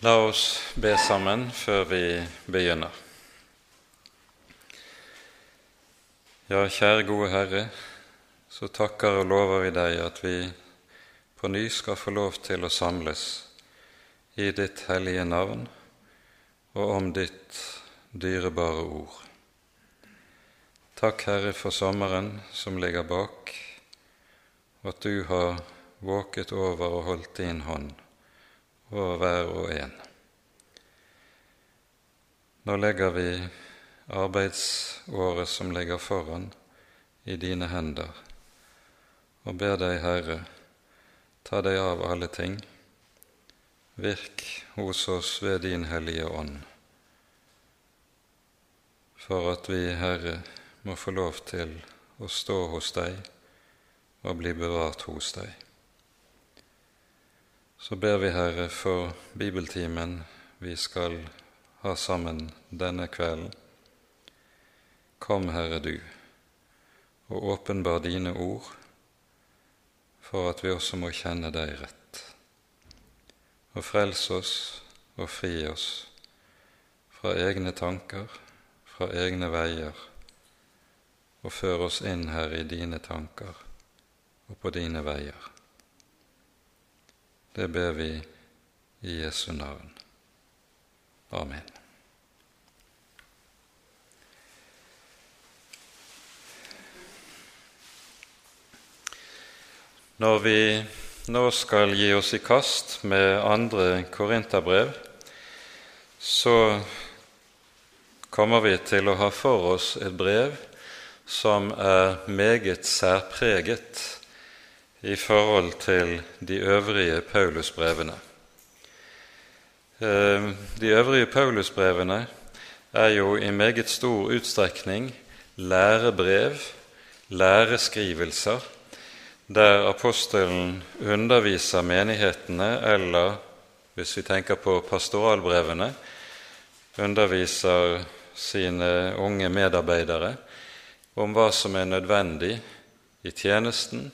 La oss be sammen før vi begynner. Ja, kjære gode Herre, så takker og lover vi deg at vi på ny skal få lov til å samles i ditt hellige navn og om ditt dyrebare ord. Takk, Herre, for sommeren som ligger bak, og at du har våket over og holdt din hånd over hver og en. Nå legger vi arbeidsåret som ligger foran, i dine hender, og ber deg, Herre, ta deg av alle ting. Virk hos oss ved din Hellige Ånd, for at vi, Herre, må få lov til å stå hos deg og bli bevart hos deg. Så ber vi, Herre, for bibeltimen vi skal ha sammen denne kvelden. Kom, Herre, du, og åpenbar dine ord, for at vi også må kjenne deg rett. Og frels oss og fri oss fra egne tanker, fra egne veier, og før oss inn, Herre, i dine tanker og på dine veier. Det ber vi i Jesu navn. Amen. Når vi nå skal gi oss i kast med andre korinterbrev, så kommer vi til å ha for oss et brev som er meget særpreget i forhold til de øvrige Paulusbrevene. Eh, de øvrige Paulusbrevene er jo i meget stor utstrekning lærebrev, læreskrivelser, der apostelen underviser menighetene, eller hvis vi tenker på pastoralbrevene, underviser sine unge medarbeidere om hva som er nødvendig i tjenesten,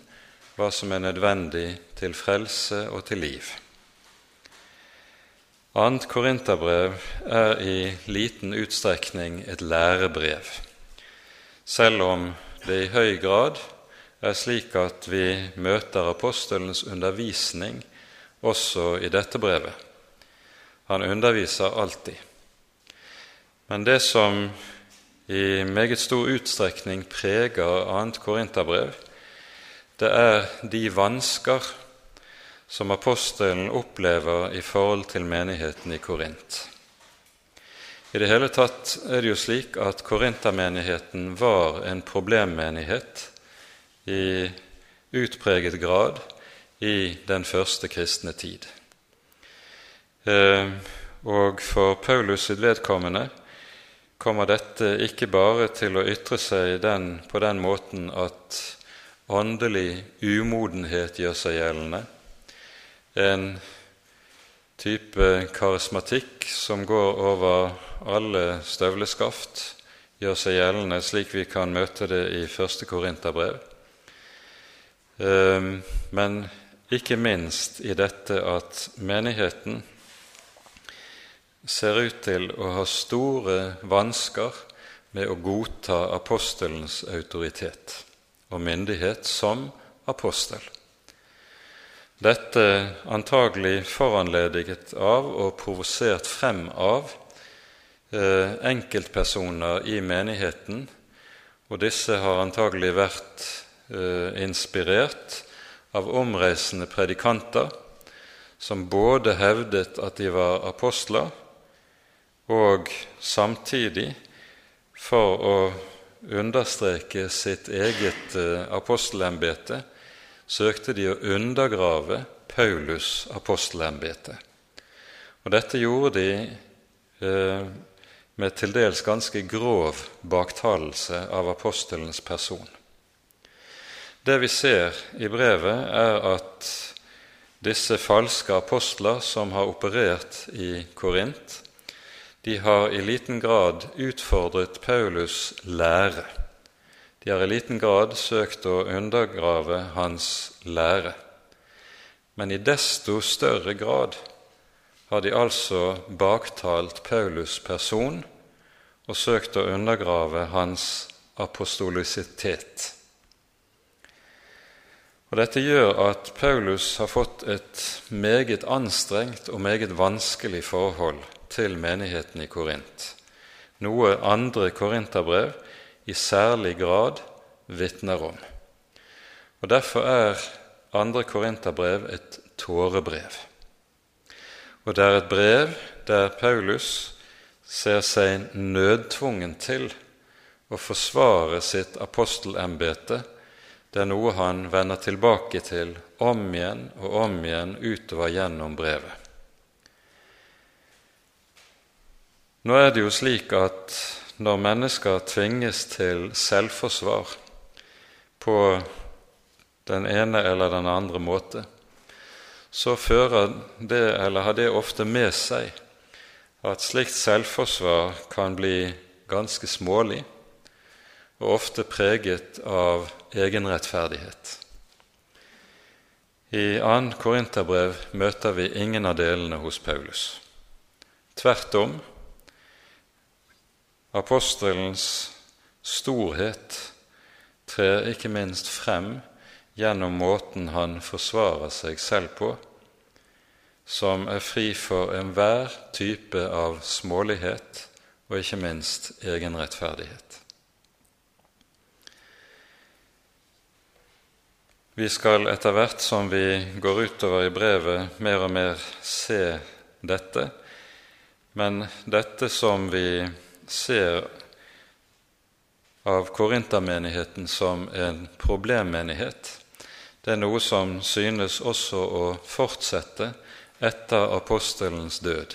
hva som er nødvendig til frelse og til liv. Annet Korinterbrev er i liten utstrekning et lærebrev, selv om det i høy grad er slik at vi møter apostelens undervisning også i dette brevet. Han underviser alltid. Men det som i meget stor utstrekning preger annet Korinterbrev, det er de vansker som apostelen opplever i forhold til menigheten i Korint. I det hele tatt er det jo slik at korintermenigheten var en problemmenighet i utpreget grad i den første kristne tid. Eh, og for Paulus sitt vedkommende kommer dette ikke bare til å ytre seg den, på den måten at åndelig umodenhet gjør seg gjeldende, en type karismatikk som går over alle støvleskaft, gjør seg gjeldende slik vi kan møte det i første Korinterbrev. Ehm, men ikke minst i dette at menigheten ser ut til å ha store vansker med å godta apostelens autoritet og myndighet som apostel. Dette antagelig foranlediget av og provosert frem av eh, enkeltpersoner i menigheten, og disse har antagelig vært eh, inspirert av omreisende predikanter som både hevdet at de var apostler, og samtidig, for å understreke sitt eget eh, apostelembete, søkte de å undergrave Paulus' apostelembete. Og dette gjorde de eh, med til dels ganske grov baktalelse av apostelens person. Det vi ser i brevet, er at disse falske apostler som har operert i Korint, de har i liten grad utfordret Paulus' lære. De har i liten grad søkt å undergrave hans lære. Men i desto større grad har de altså baktalt Paulus' person og søkt å undergrave hans apostolisitet. Og Dette gjør at Paulus har fått et meget anstrengt og meget vanskelig forhold til menigheten i Korint, noe andre korinterbrev i særlig grad vitner om. Og Derfor er andre korinterbrev et tårebrev. Og det er et brev der Paulus ser seg nødtvungen til å forsvare sitt apostelembete det er noe han vender tilbake til om igjen og om igjen utover gjennom brevet. Nå er det jo slik at når mennesker tvinges til selvforsvar på den ene eller den andre måte, så fører det, eller har det ofte med seg, at slikt selvforsvar kan bli ganske smålig og ofte preget av egenrettferdighet. I 2. Korinterbrev møter vi ingen av delene hos Paulus. Tvert om apostelens storhet trer ikke minst frem gjennom måten han forsvarer seg selv på, som er fri for enhver type av smålighet og ikke minst egenrettferdighet. Vi skal etter hvert som vi går utover i brevet, mer og mer se dette. Men dette som vi ser av korintermenigheten som en problemmenighet, det er noe som synes også å fortsette etter apostelens død.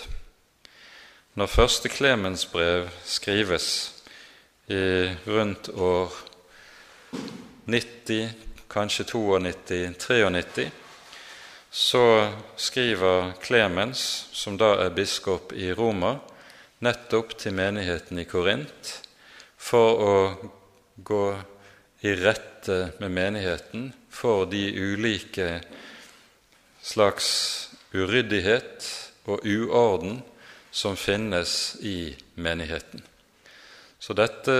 Når første Klemens brev skrives i rundt år 90 kanskje 92-93, så skriver Klemens, som da er biskop i Roma, nettopp til menigheten i Korint for å gå i rette med menigheten for de ulike slags uryddighet og uorden som finnes i menigheten. Så dette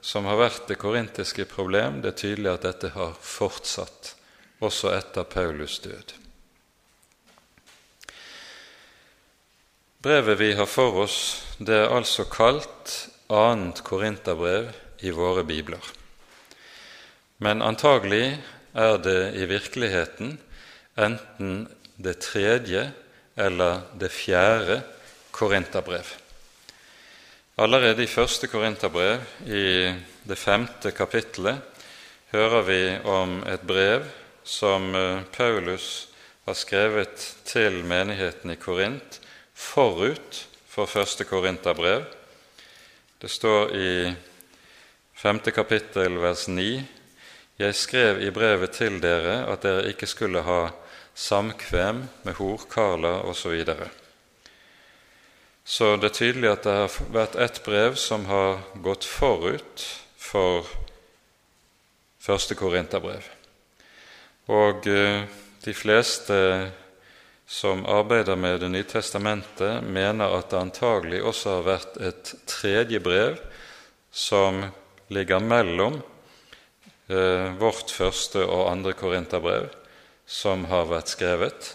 som har vært det korintiske problem, det er tydelig at dette har fortsatt også etter Paulus' død. Brevet vi har for oss, det er altså kalt annet korinterbrev i våre bibler. Men antagelig er det i virkeligheten enten det tredje eller det fjerde korinterbrev. Allerede i første Korinterbrev, i det femte kapittelet, hører vi om et brev som eh, Paulus har skrevet til menigheten i Korint forut for første Korinterbrev. Det står i femte kapittel vers 9.: Jeg skrev i brevet til dere at dere ikke skulle ha samkvem med horkarler osv. Så det er tydelig at det har vært ett brev som har gått forut for første Korinterbrev. Og eh, de fleste som arbeider med Det nye testamentet, mener at det antagelig også har vært et tredje brev som ligger mellom eh, vårt første og andre korinterbrev, som har vært skrevet.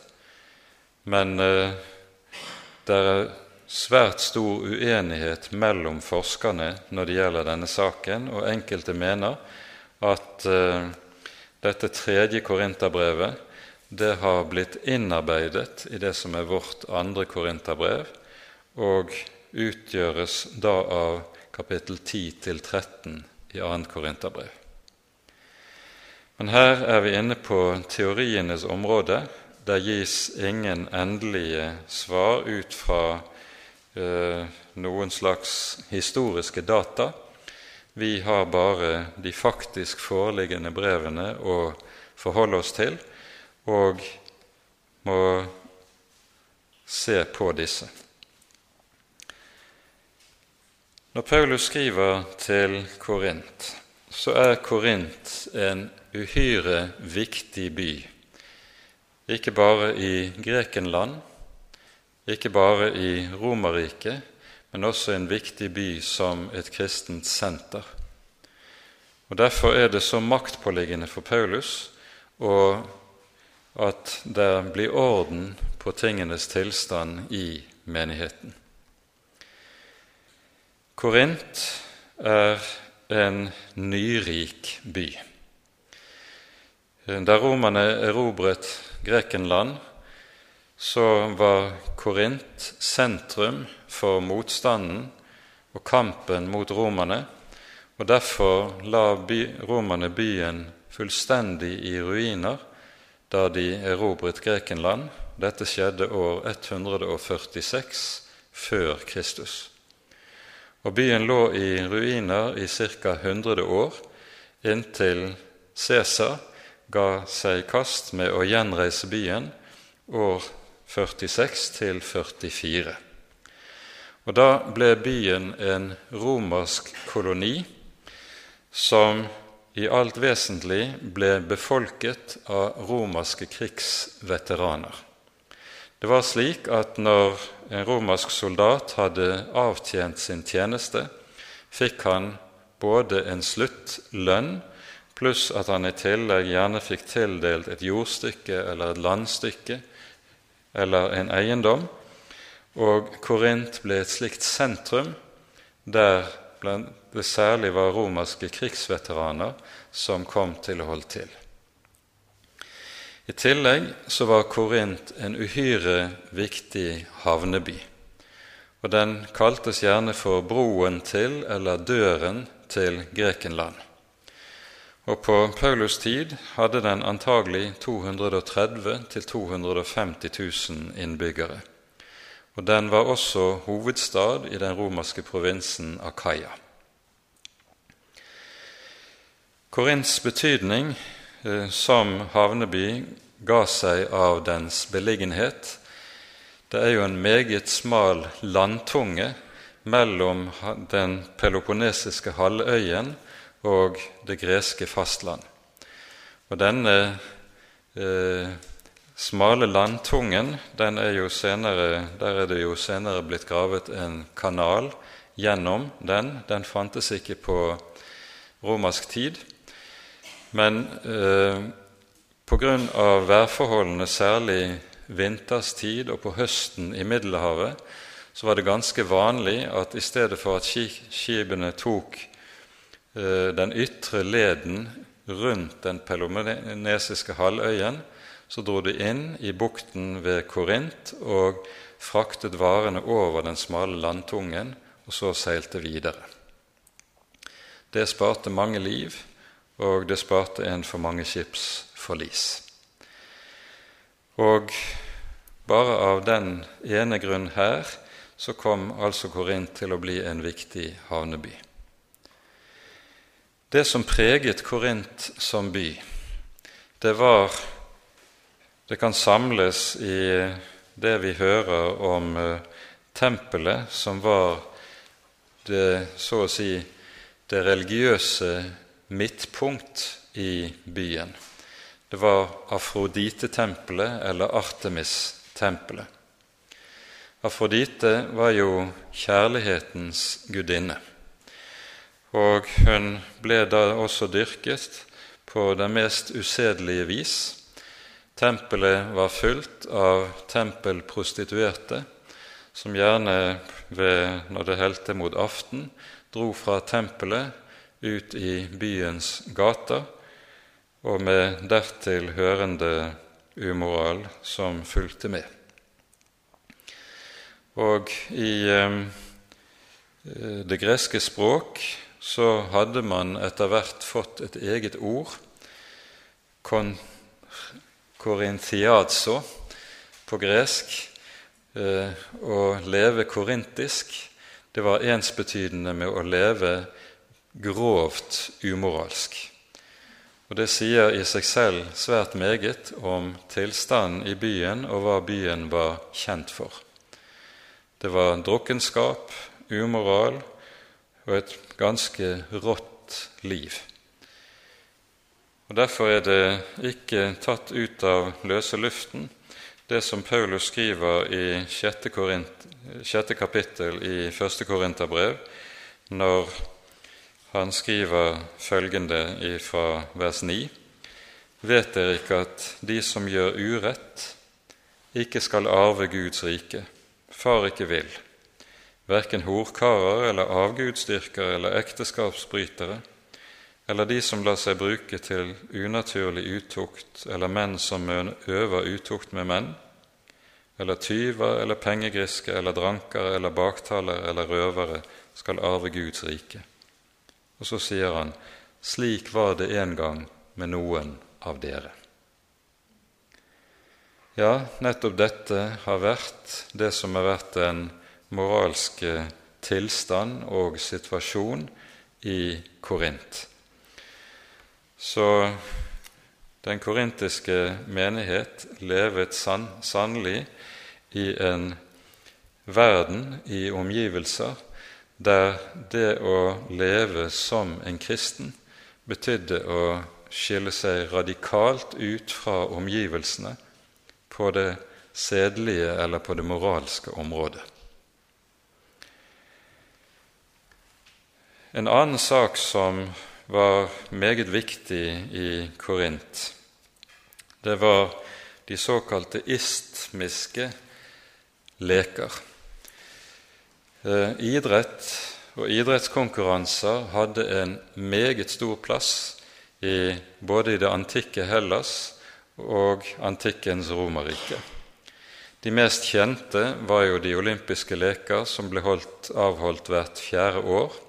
Men eh, det er svært stor uenighet mellom forskerne når det gjelder denne saken, og enkelte mener at eh, dette tredje korinterbrevet det har blitt innarbeidet i det som er vårt andre korinterbrev, og utgjøres da av kapittel 10 13 i annet korinterbrev. Men her er vi inne på teorienes område. Der gis ingen endelige svar ut fra Eh, noen slags historiske data. Vi har bare de faktisk foreliggende brevene å forholde oss til, og må se på disse. Når Paulus skriver til Korint, så er Korint en uhyre viktig by, ikke bare i Grekenland, ikke bare i Romerriket, men også en viktig by som et kristent senter. Og Derfor er det så maktpåliggende for Paulus at det blir orden på tingenes tilstand i menigheten. Korint er en nyrik by. Da romerne erobret Grekenland, så var Korint sentrum for motstanden og kampen mot romerne, og derfor la romerne byen fullstendig i ruiner da de erobret Grekenland. Dette skjedde år 146 før Kristus. Og Byen lå i ruiner i ca. 100 år, inntil Cæsar ga seg i kast med å gjenreise byen år 46 til 44. Og Da ble byen en romersk koloni som i alt vesentlig ble befolket av romerske krigsveteraner. Det var slik at når en romersk soldat hadde avtjent sin tjeneste, fikk han både en sluttlønn pluss at han i tillegg gjerne fikk tildelt et jordstykke eller et landstykke eller en eiendom. Og Korint ble et slikt sentrum der det særlig var romerske krigsveteraner som kom til å holde til. I tillegg så var Korint en uhyre viktig havneby. Og den kaltes gjerne for broen til eller døren til Grekenland. Og på Paulus tid hadde den antagelig 230 000-250 000 innbyggere. Og den var også hovedstad i den romerske provinsen Akaya. Korints betydning Eh, som havneby ga seg av dens beliggenhet. Det er jo en meget smal landtunge mellom den peloponnesiske halvøyen og det greske fastland. Og denne eh, smale landtungen, den er jo senere, der er det jo senere blitt gravet en kanal gjennom den. Den fantes ikke på romersk tid. Men eh, pga. værforholdene, særlig vinterstid og på høsten i Middelhavet, så var det ganske vanlig at i stedet for at skipene tok eh, den ytre leden rundt den pelomenesiske halvøyen, så dro de inn i bukten ved Korint og fraktet varene over den smale landtungen, og så seilte videre. Det sparte mange liv, og det sparte en for mange skipsforlis. Og bare av den ene grunn her så kom altså Korint til å bli en viktig havneby. Det som preget Korint som by, det var Det kan samles i det vi hører om uh, tempelet, som var det, så å si, det religiøse midtpunkt i byen. Det var Afrodite-tempelet eller Artemis-tempelet. Afrodite var jo kjærlighetens gudinne, og hun ble da også dyrket på det mest usedelige vis. Tempelet var fullt av tempelprostituerte, som gjerne ved, når det helte mot aften, dro fra tempelet ut i byens gater, og med dertil hørende umoral som fulgte med. Og i eh, det greske språk så hadde man etter hvert fått et eget ord, korinthiazo på gresk, eh, å leve korintisk. Det var ensbetydende med å leve grovt umoralsk. Og Det sier i seg selv svært meget om tilstanden i byen og hva byen var kjent for. Det var drukkenskap, umoral og et ganske rått liv. Og Derfor er det ikke tatt ut av løse luften, det som Paulus skriver i sjette, Korint, sjette kapittel i første Korinterbrev, når han skriver følgende fra vers 9.: Vet dere ikke at de som gjør urett, ikke skal arve Guds rike? Far ikke vil. Verken horkarer eller avgudsdyrkere eller ekteskapsbrytere, eller de som lar seg bruke til unaturlig utukt, eller menn som øver utukt med menn, eller tyver eller pengegriske eller drankere eller baktalere eller røvere skal arve Guds rike. Og så sier han, slik var det en gang med noen av dere. Ja, nettopp dette har vært det som har vært den moralske tilstand og situasjon i Korint. Så den korintiske menighet levet sann, sannelig i en verden, i omgivelser, der det å leve som en kristen betydde å skille seg radikalt ut fra omgivelsene på det sedlige eller på det moralske området. En annen sak som var meget viktig i Korint, det var de såkalte istmiske leker. Eh, idrett og idrettskonkurranser hadde en meget stor plass i både i det antikke Hellas og antikkens Romerrike. De mest kjente var jo de olympiske leker, som ble holdt, avholdt hvert fjerde år.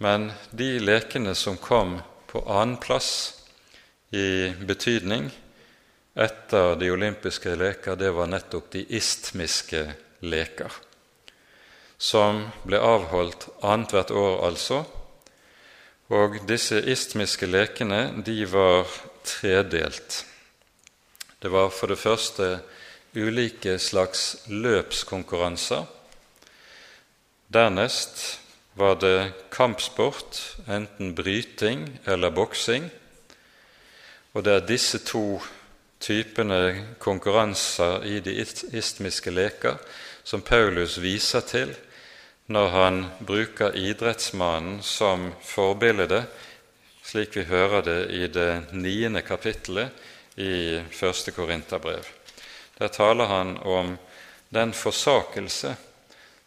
Men de lekene som kom på annenplass i betydning etter de olympiske leker, det var nettopp de istmiske leker, som ble avholdt annethvert år, altså. Og disse istmiske lekene de var tredelt. Det var for det første ulike slags løpskonkurranser. Dernest var det kampsport, enten bryting eller boksing. Og det er disse to typene konkurranser i de istmiske leker som Paulus viser til når han bruker idrettsmannen som forbilde, slik vi hører det i det niende kapittelet i første Korinterbrev. Der taler han om den forsakelse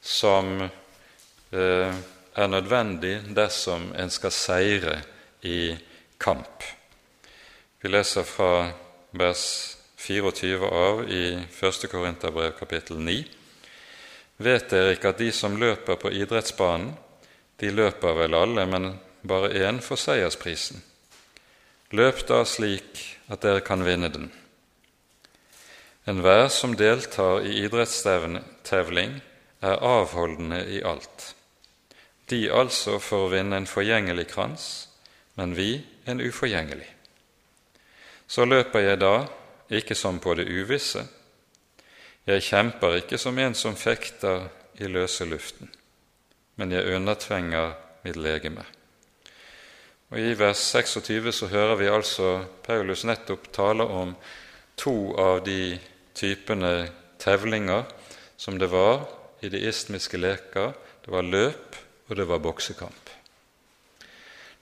som eh, er nødvendig dersom en skal seire i kamp. Vi leser fra vers 24 av i 1. Korinterbrev kapittel 9. Vet dere ikke at de som løper på idrettsbanen, de løper vel alle, men bare én får seiersprisen? Løp da slik at dere kan vinne den. Enhver som deltar i idrettstevling, er avholdende i alt. De altså for å vinne en forgjengelig krans, men vi en uforgjengelig. Så løper jeg da ikke som på det uvisse. Jeg kjemper ikke som en som fekter i løse luften, men jeg undertvenger mitt legeme. Og I vers 26 så hører vi altså Paulus nettopp tale om to av de typene tevlinger som det var i de istmiske leker. Det var løp, og det var boksekamp.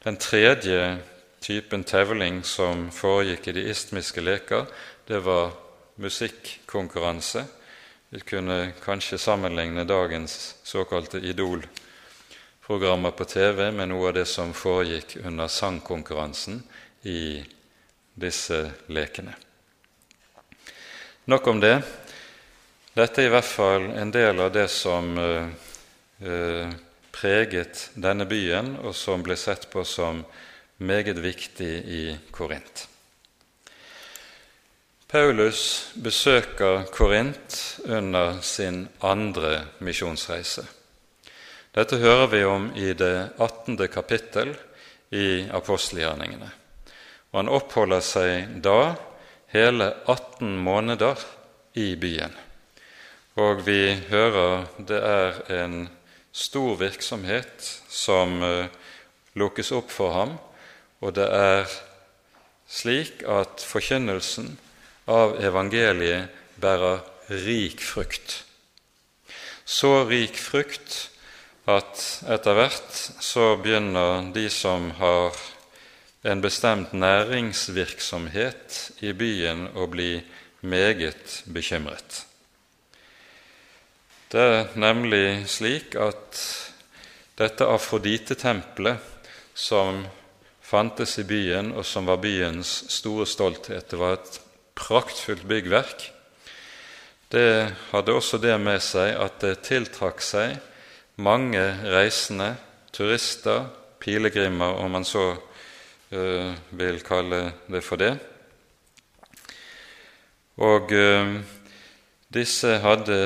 Den tredje typen tevling som foregikk i de istmiske leker, det var musikkonkurranse. Vi kunne kanskje sammenligne dagens såkalte Idol-programmer på TV med noe av det som foregikk under sangkonkurransen i disse lekene. Nok om det. Dette er i hvert fall en del av det som eh, eh preget denne byen, og som ble sett på som meget viktig i Korint. Paulus besøker Korint under sin andre misjonsreise. Dette hører vi om i det 18. kapittel i apostelgjerningene. Og han oppholder seg da hele 18 måneder i byen. Og vi hører det er en stor virksomhet som uh, lukkes opp for ham, og det er slik at forkynnelsen av evangeliet bærer rik frukt. Så rik frukt at etter hvert så begynner de som har en bestemt næringsvirksomhet i byen, å bli meget bekymret. Det er nemlig slik at dette Afrodite-tempelet som fantes i byen, og som var byens store stolthet, det var et praktfullt byggverk, det hadde også det med seg at det tiltrakk seg mange reisende, turister, pilegrimer, om man så uh, vil kalle det for det. Og uh, disse hadde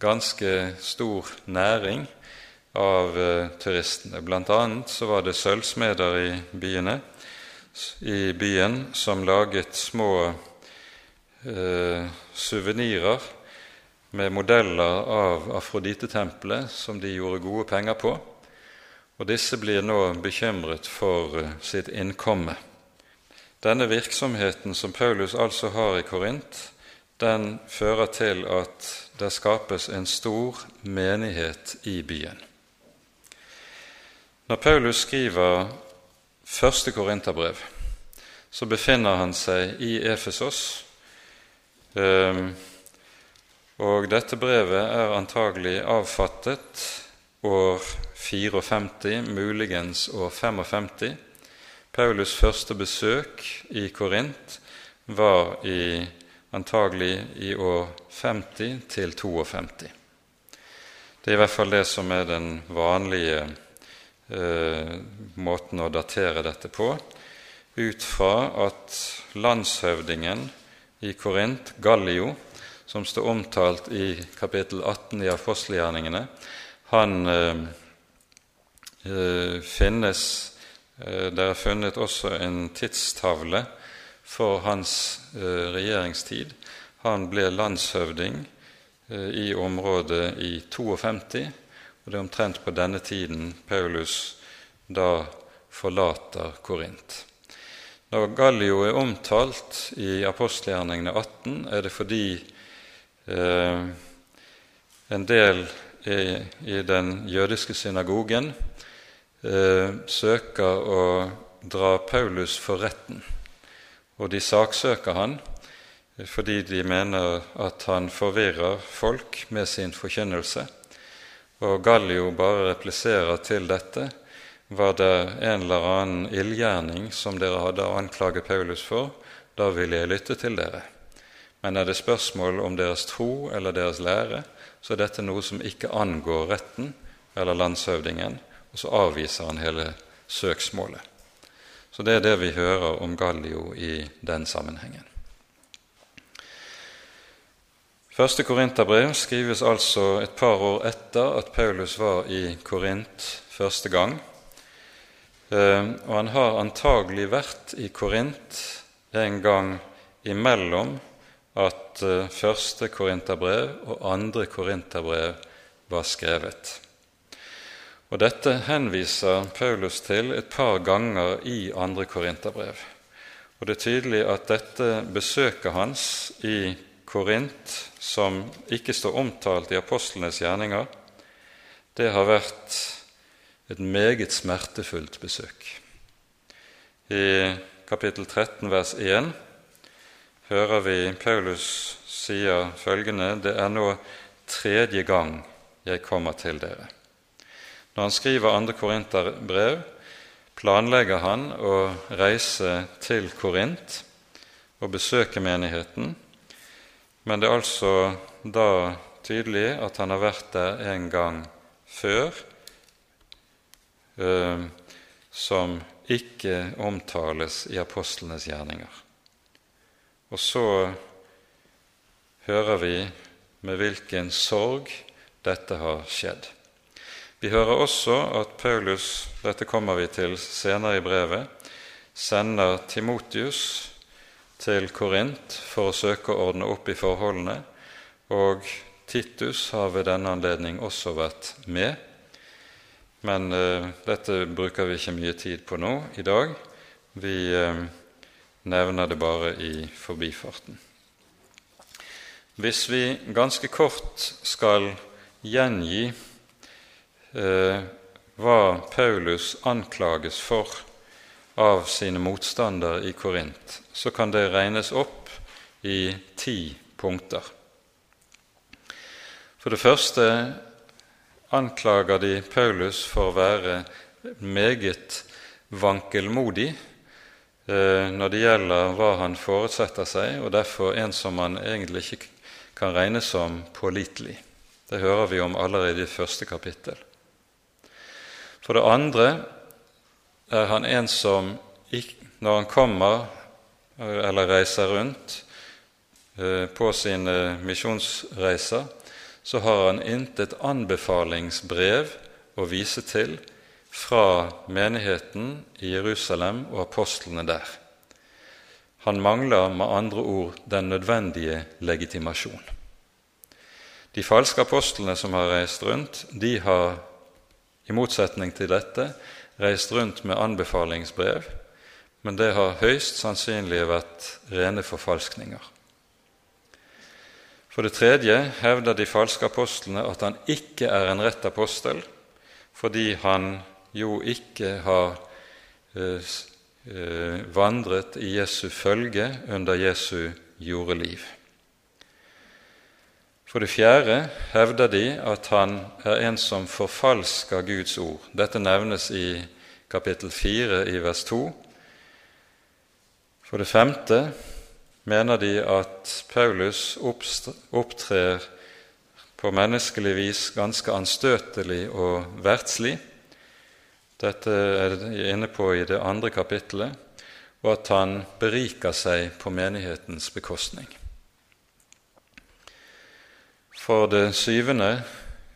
ganske stor næring av uh, turistene. Blant annet så var det sølvsmeder i byene, i byen som laget små uh, suvenirer med modeller av Afrodite-tempelet som de gjorde gode penger på. Og disse blir nå bekymret for uh, sitt innkomme. Denne virksomheten som Paulus altså har i Korint, den fører til at det skapes en stor menighet i byen. Når Paulus skriver første korinterbrev, så befinner han seg i Efesos. Ehm, og dette brevet er antagelig avfattet år 54, muligens år 55. Paulus' første besøk i Korint var i, antagelig i år 50 til 52. Det er i hvert fall det som er den vanlige eh, måten å datere dette på, ut fra at landshøvdingen i Korint, Gallio, som står omtalt i kapittel 18 i apostelgjerningene, han eh, eh, finnes eh, Det er funnet også en tidstavle for hans eh, regjeringstid. Han ble landshøvding eh, i området i 52 og det er omtrent på denne tiden Paulus da forlater Korint. Når Gallio er omtalt i apostelgjerningene 18, er det fordi eh, en del i, i, den jødiske synagogen eh, søker å dra Paulus for retten, og de saksøker han fordi de mener at han forvirrer folk med sin forkynnelse. Og Gallio bare repliserer til dette var det en eller annen ildgjerning som dere hadde å anklage Paulus for, da vil jeg lytte til dere. Men er det spørsmål om deres tro eller deres lære, så er dette noe som ikke angår retten eller landshøvdingen, og så avviser han hele søksmålet. Så det er det vi hører om Gallio i den sammenhengen. Første Korinterbrev skrives altså et par år etter at Paulus var i Korint første gang. Eh, og han har antagelig vært i Korint en gang imellom at eh, første Korinterbrev og andre Korinterbrev var skrevet. Og Dette henviser Paulus til et par ganger i andre Korinterbrev. Og Det er tydelig at dette besøket hans i Korint som ikke står omtalt i apostlenes gjerninger, det har vært et meget smertefullt besøk. I kapittel 13 vers 1 hører vi Paulus sier følgende.: Det er nå tredje gang jeg kommer til dere. Når han skriver andre korinterbrev, planlegger han å reise til Korint og besøke menigheten men det er altså da tydelig at han har vært der en gang før, eh, som ikke omtales i apostlenes gjerninger. Og så hører vi med hvilken sorg dette har skjedd. Vi hører også at Paulus, dette kommer vi til senere i brevet, sender Timotius til Korint for å søke å ordne opp i forholdene, og Titus har ved denne anledning også vært med. Men eh, dette bruker vi ikke mye tid på nå i dag. Vi eh, nevner det bare i forbifarten. Hvis vi ganske kort skal gjengi eh, hva Paulus anklages for av sine motstandere i Korint, så kan det regnes opp i ti punkter. For det første anklager de Paulus for å være meget vankelmodig eh, når det gjelder hva han forutsetter seg, og derfor en som han egentlig ikke kan regnes som pålitelig. Det hører vi om allerede i første kapittel. For det andre er han en som, når han kommer eller reiser rundt eh, på sine misjonsreiser, så har han intet anbefalingsbrev å vise til fra menigheten i Jerusalem og apostlene der. Han mangler med andre ord den nødvendige legitimasjon. De falske apostlene som har reist rundt, de har i motsetning til dette reist rundt med anbefalingsbrev, men det har høyst sannsynlig vært rene forfalskninger. For det tredje hevder de falske apostlene at han ikke er en rett apostel fordi han jo ikke har eh, eh, vandret i Jesu følge under Jesu jordeliv. For det fjerde hevder de at han er en som forfalsker Guds ord. Dette nevnes i kapittel 4 i vers 2. For det femte mener de at Paulus opptrer på menneskelig vis ganske anstøtelig og verdslig dette er de inne på i det andre kapittelet, og at han beriker seg på menighetens bekostning. For det syvende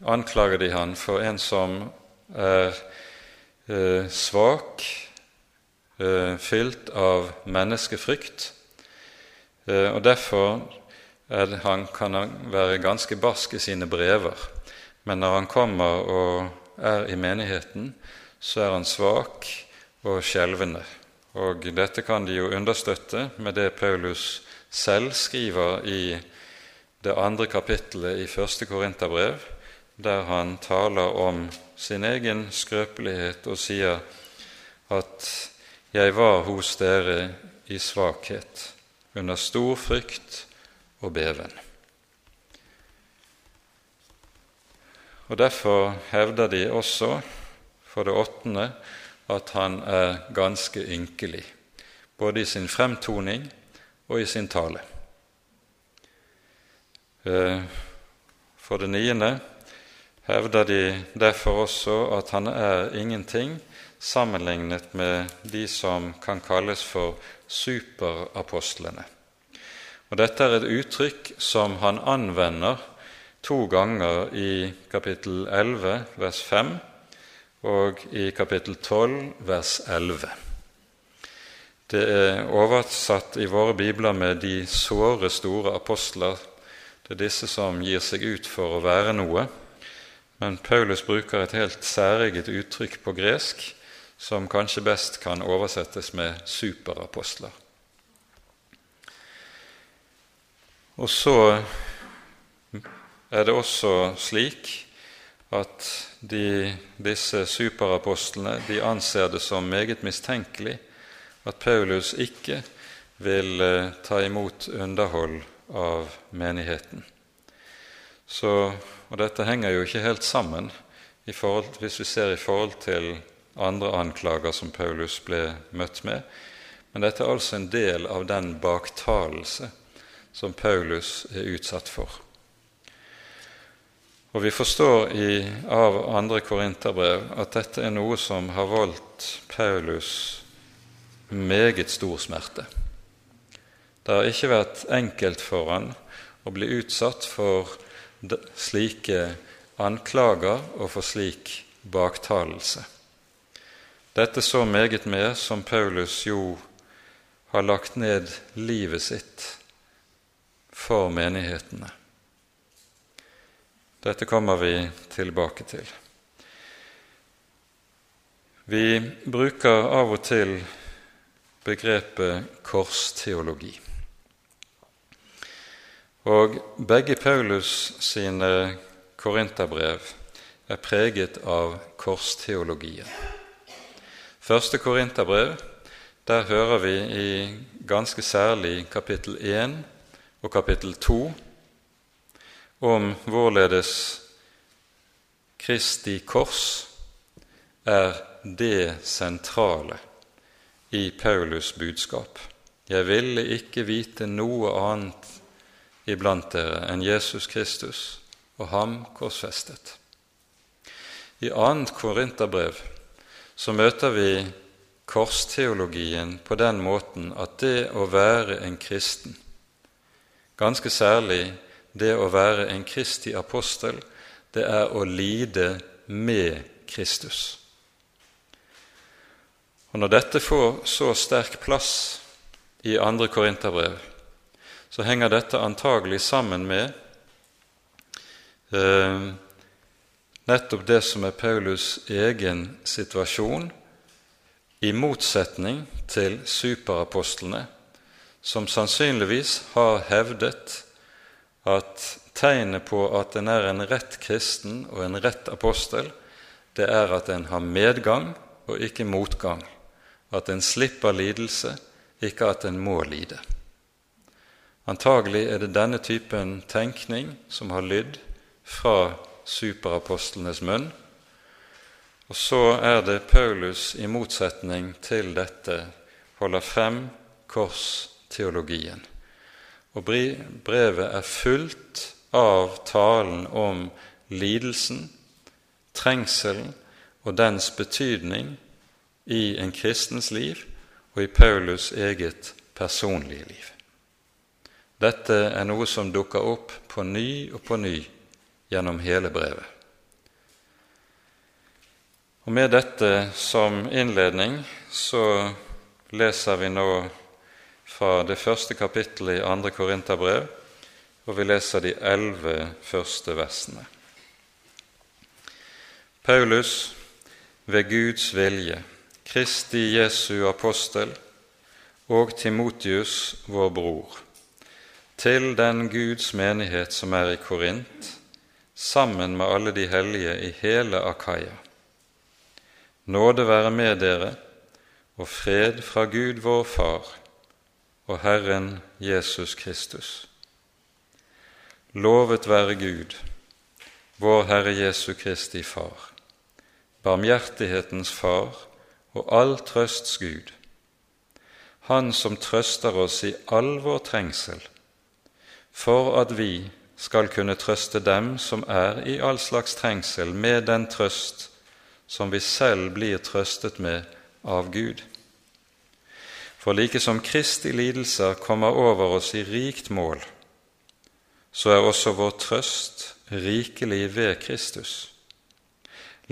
anklager de han for en som er eh, svak, eh, fylt av menneskefrykt, og derfor er, han, kan han være ganske barsk i sine brever. Men når han kommer og er i menigheten, så er han svak og skjelvende. Og dette kan de jo understøtte med det Paulus selv skriver i det andre kapittelet i første Korinterbrev, der han taler om sin egen skrøpelighet og sier at 'jeg var hos dere i svakhet, under stor frykt og beven'. Og Derfor hevder de også for det åttende at han er ganske ynkelig, både i sin fremtoning og i sin tale. Eh, for det niende hevder de derfor også at han er ingenting sammenlignet med de som kan kalles for superapostlene. Og Dette er et uttrykk som han anvender to ganger i kapittel 11, vers 5, og i kapittel 12, vers 11. Det er oversatt i våre bibler med 'de såre store apostler'. Det er disse som gir seg ut for å være noe. Men Paulus bruker et helt særeget uttrykk på gresk som kanskje best kan oversettes med 'superapostler'. Og så er det også slik at de, disse superapostlene de anser det som meget mistenkelig at Paulus ikke vil eh, ta imot underhold av menigheten. Så, og Dette henger jo ikke helt sammen forhold, hvis vi ser i forhold til andre anklager som Paulus ble møtt med. Men dette er altså en del av den baktalelse som Paulus er utsatt for. Og vi forstår i, av andre korinterbrev at dette er noe som har voldt Paulus meget stor smerte. Det har ikke vært enkelt for han å bli utsatt for slike anklager og for slik baktalelse. Dette så meget mer som Paulus jo har lagt ned livet sitt for menighetene. Dette kommer vi tilbake til. Vi bruker av og til begrepet korsteologi. Og begge Paulus sine korinterbrev er preget av korsteologien. Første korinterbrev, der hører vi i ganske særlig kapittel 1 og kapittel 2 om hvorledes Kristi kors er det sentrale i Paulus' budskap. Jeg ville ikke vite noe annet iblant dere enn Jesus Kristus og ham korsfestet. I annet Korinterbrev så møter vi korsteologien på den måten at det å være en kristen, ganske særlig det å være en kristig apostel, det er å lide med Kristus. Og Når dette får så sterk plass i andre Korinterbrev, så henger dette antagelig sammen med eh, nettopp det som er Paulus' egen situasjon, i motsetning til superapostlene, som sannsynligvis har hevdet at tegnet på at en er en rett kristen og en rett apostel, det er at en har medgang og ikke motgang, at en slipper lidelse, ikke at en må lide. Antagelig er det denne typen tenkning som har lydd fra superapostlenes munn. Og så er det Paulus i motsetning til dette holder frem korsteologien. Og brevet er fullt av talen om lidelsen, trengselen og dens betydning i en kristens liv og i Paulus' eget personlige liv. Dette er noe som dukker opp på ny og på ny gjennom hele brevet. Og Med dette som innledning så leser vi nå fra det første kapittelet i andre Korinterbrev, og vi leser de elleve første versene. Paulus, ved Guds vilje, Kristi Jesu apostel, og Timotius, vår bror, til den Guds menighet som er i Korint, sammen med alle de hellige i hele Akaia. Nåde være med dere og fred fra Gud vår Far og Herren Jesus Kristus. Lovet være Gud, vår Herre Jesu Kristi Far, barmhjertighetens Far og all trøsts Gud, Han som trøster oss i all vår trengsel, for at vi skal kunne trøste dem som er i all slags trengsel, med den trøst som vi selv blir trøstet med av Gud. For like som Kristi lidelser kommer over oss i rikt mål, så er også vår trøst rikelig ved Kristus.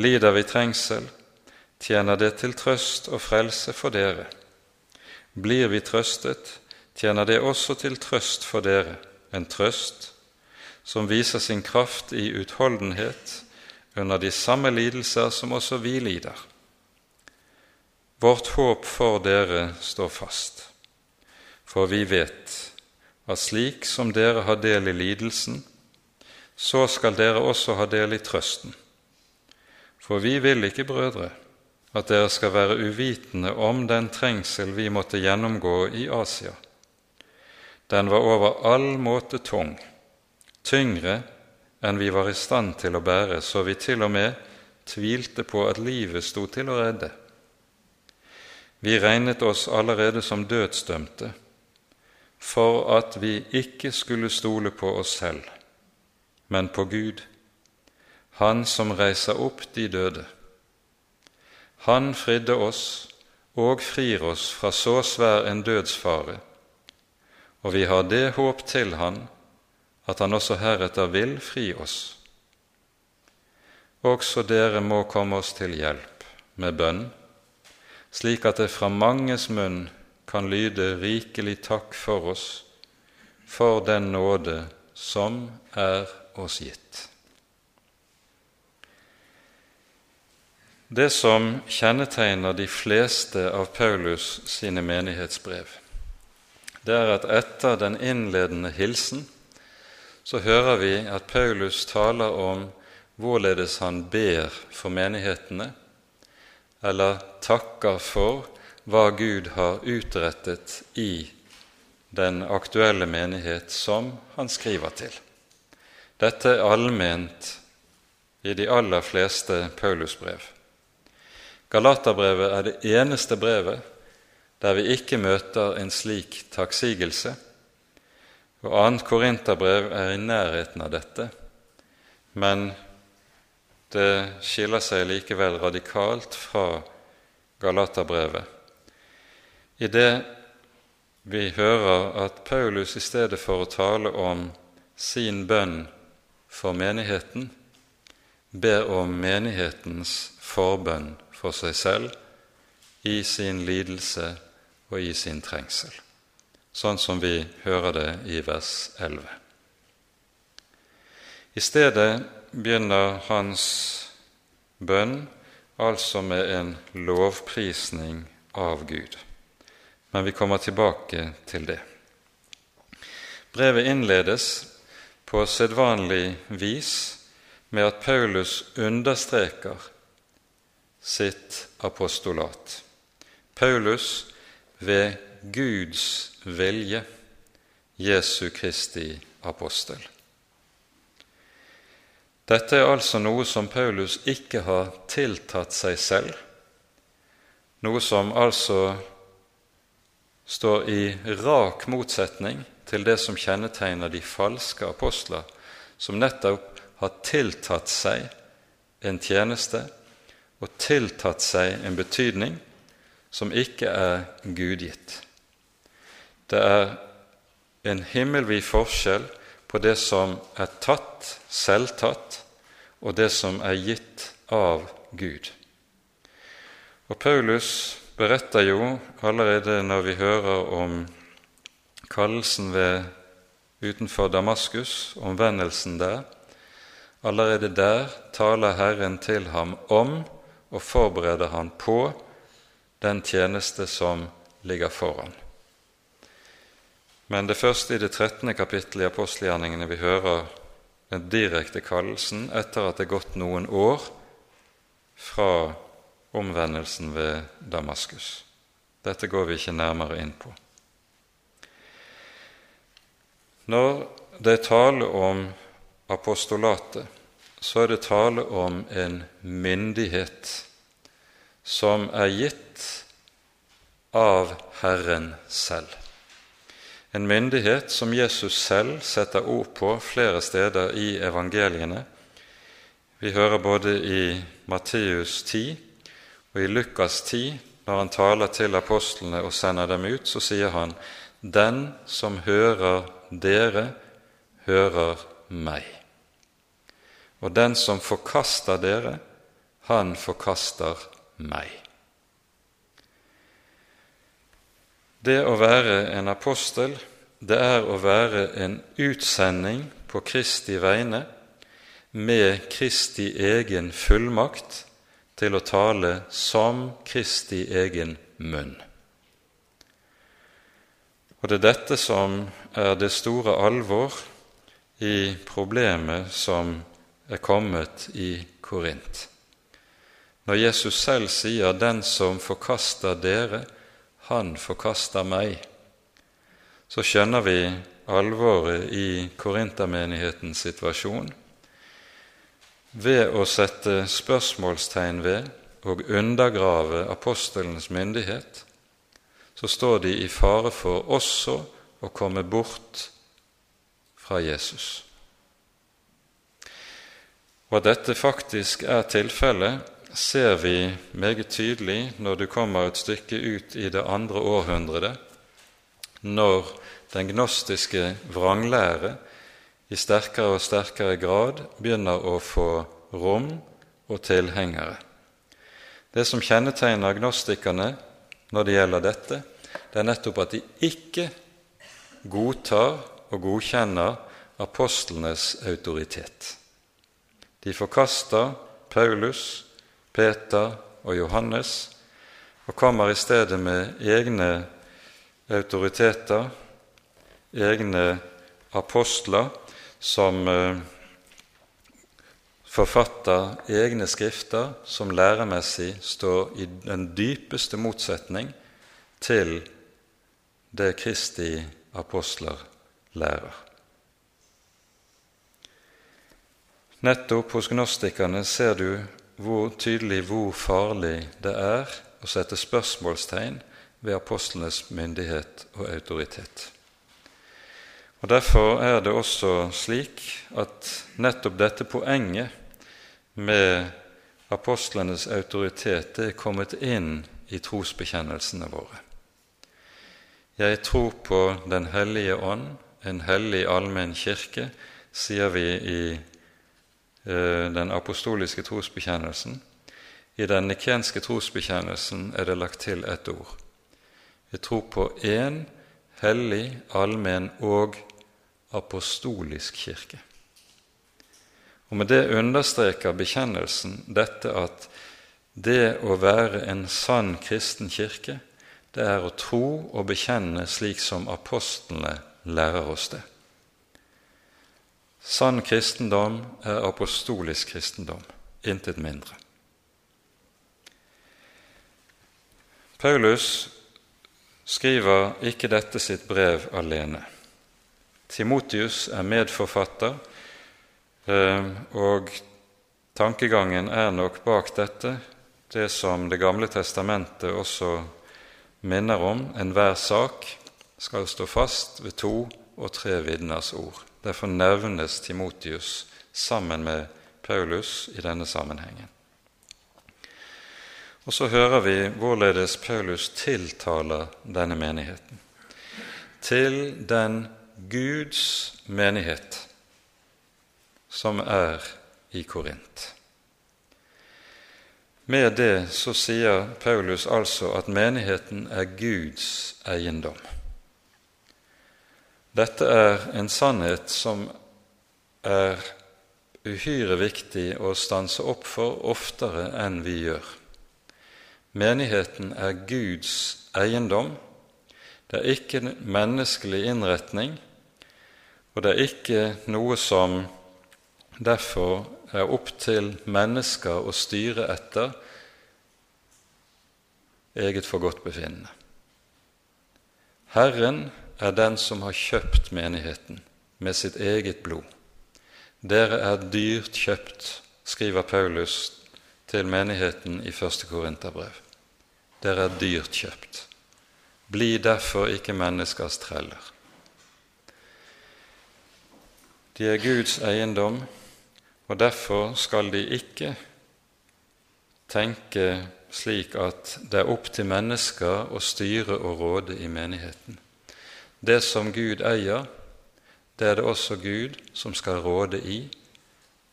Lider vi trengsel, tjener det til trøst og frelse for dere. Blir vi trøstet, tjener det også til trøst for dere, en trøst som viser sin kraft i utholdenhet under de samme lidelser som også vi lider. Vårt håp for dere står fast, for vi vet at slik som dere har del i lidelsen, så skal dere også ha del i trøsten. For vi vil ikke, brødre, at dere skal være uvitende om den trengsel vi måtte gjennomgå i Asia. Den var over all måte tung, tyngre enn vi var i stand til å bære, så vi til og med tvilte på at livet sto til å redde. Vi regnet oss allerede som dødsdømte for at vi ikke skulle stole på oss selv, men på Gud, Han som reiser opp de døde. Han fridde oss og frir oss fra så svær en dødsfare, og vi har det håp til Han at Han også heretter vil fri oss. Også dere må komme oss til hjelp med bønn, slik at det fra manges munn kan lyde rikelig takk for oss for den nåde som er oss gitt. Det som kjennetegner de fleste av Paulus sine menighetsbrev, det er at etter den innledende hilsen så hører vi at Paulus taler om hvorledes han ber for menighetene, eller takker for hva Gud har utrettet i den aktuelle menighet som han skriver til. Dette er allment i de aller fleste Paulusbrev. Galaterbrevet er det eneste brevet der vi ikke møter en slik takksigelse, og annet Korinterbrev er i nærheten av dette, men det skiller seg likevel radikalt fra Galaterbrevet. I det vi hører at Paulus i stedet for å tale om sin bønn for menigheten, ber om menighetens forbønn for seg selv i sin lidelse og i sin trengsel, sånn som vi hører det i vers 11. I stedet begynner hans bønn altså med en lovprisning av Gud. Men vi kommer tilbake til det. Brevet innledes på sedvanlig vis med at Paulus understreker sitt apostolat. Paulus ved Guds vilje Jesu Kristi apostel. Dette er altså noe som Paulus ikke har tiltatt seg selv, noe som altså står i rak motsetning til det som kjennetegner de falske apostler, som nettopp har tiltatt seg en tjeneste og tiltatt seg en betydning som ikke er gudgitt. Det er en himmelvid forskjell på det som er tatt, selvtatt, og det som er gitt av Gud. Og Paulus beretter jo allerede når vi hører om kallelsen ved utenfor Damaskus, omvendelsen der, allerede der taler Herren til ham om og forbereder han på den tjeneste som ligger foran. Men det første i det 13. kapittelet i apostelgjerningene vi hører den direkte kallelsen etter at det er gått noen år fra omvendelsen ved Damaskus. Dette går vi ikke nærmere inn på. Når det er tale om apostolatet, så er det tale om en myndighet som er gitt av Herren selv en myndighet som Jesus selv setter ord på flere steder i evangeliene. Vi hører både i Matteus 10 og i Lukas 10, når han taler til apostlene og sender dem ut, så sier han:" Den som hører dere, hører meg. Og den som forkaster dere, han forkaster meg. Det å være en apostel, det er å være en utsending på Kristi vegne med Kristi egen fullmakt til å tale som Kristi egen munn. Og det er dette som er det store alvor i problemet som er kommet i Korint. Når Jesus selv sier 'Den som forkaster dere', han forkaster meg, så skjønner vi alvoret i korintermenighetens situasjon ved å sette spørsmålstegn ved og undergrave apostelens myndighet, så står de i fare for også å komme bort fra Jesus. Og at dette faktisk er tilfellet, ser vi meget tydelig når du kommer et stykke ut i det andre århundret, når den gnostiske vranglære i sterkere og sterkere grad begynner å få rom og tilhengere. Det som kjennetegner gnostikerne når det gjelder dette, det er nettopp at de ikke godtar og godkjenner apostlenes autoritet. De forkaster Paulus, Peter og Johannes, og kommer i stedet med egne autoriteter, egne apostler, som eh, forfatter egne skrifter som læremessig står i den dypeste motsetning til det Kristi apostler lærer. Nettopp hos gnostikerne ser du hvor tydelig hvor farlig det er å sette spørsmålstegn ved apostlenes myndighet og autoritet. Og Derfor er det også slik at nettopp dette poenget med apostlenes autoritet er kommet inn i trosbekjennelsene våre. Jeg tror på Den hellige ånd, en hellig allmenn kirke, sier vi i den apostoliske trosbekjennelsen. I den nikenske trosbekjennelsen er det lagt til ett ord. Vi tror på én hellig, allmenn og apostolisk kirke. Og Med det understreker bekjennelsen dette at det å være en sann kristen kirke, det er å tro og bekjenne slik som apostlene lærer oss det. Sann kristendom er apostolisk kristendom, intet mindre. Paulus skriver ikke dette sitt brev alene. Timotius er medforfatter, eh, og tankegangen er nok bak dette det som Det gamle testamentet også minner om. Enhver sak skal stå fast ved to og tre vitners ord. Derfor nevnes Timotius sammen med Paulus i denne sammenhengen. Og så hører vi hvorledes Paulus tiltaler denne menigheten. Til den Guds menighet som er i Korint. Med det så sier Paulus altså at menigheten er Guds eiendom. Dette er en sannhet som er uhyre viktig å stanse opp for oftere enn vi gjør. Menigheten er Guds eiendom. Det er ikke en menneskelig innretning, og det er ikke noe som derfor er opp til mennesker å styre etter eget forgodtbefinnende. Herren er den som har kjøpt menigheten med sitt eget blod. Dere er dyrt kjøpt, skriver Paulus til menigheten i første Korinterbrev. Dere er dyrt kjøpt. Bli derfor ikke menneskers treller. De er Guds eiendom, og derfor skal de ikke tenke slik at det er opp til mennesker å styre og råde i menigheten. Det som Gud eier, det er det også Gud som skal råde i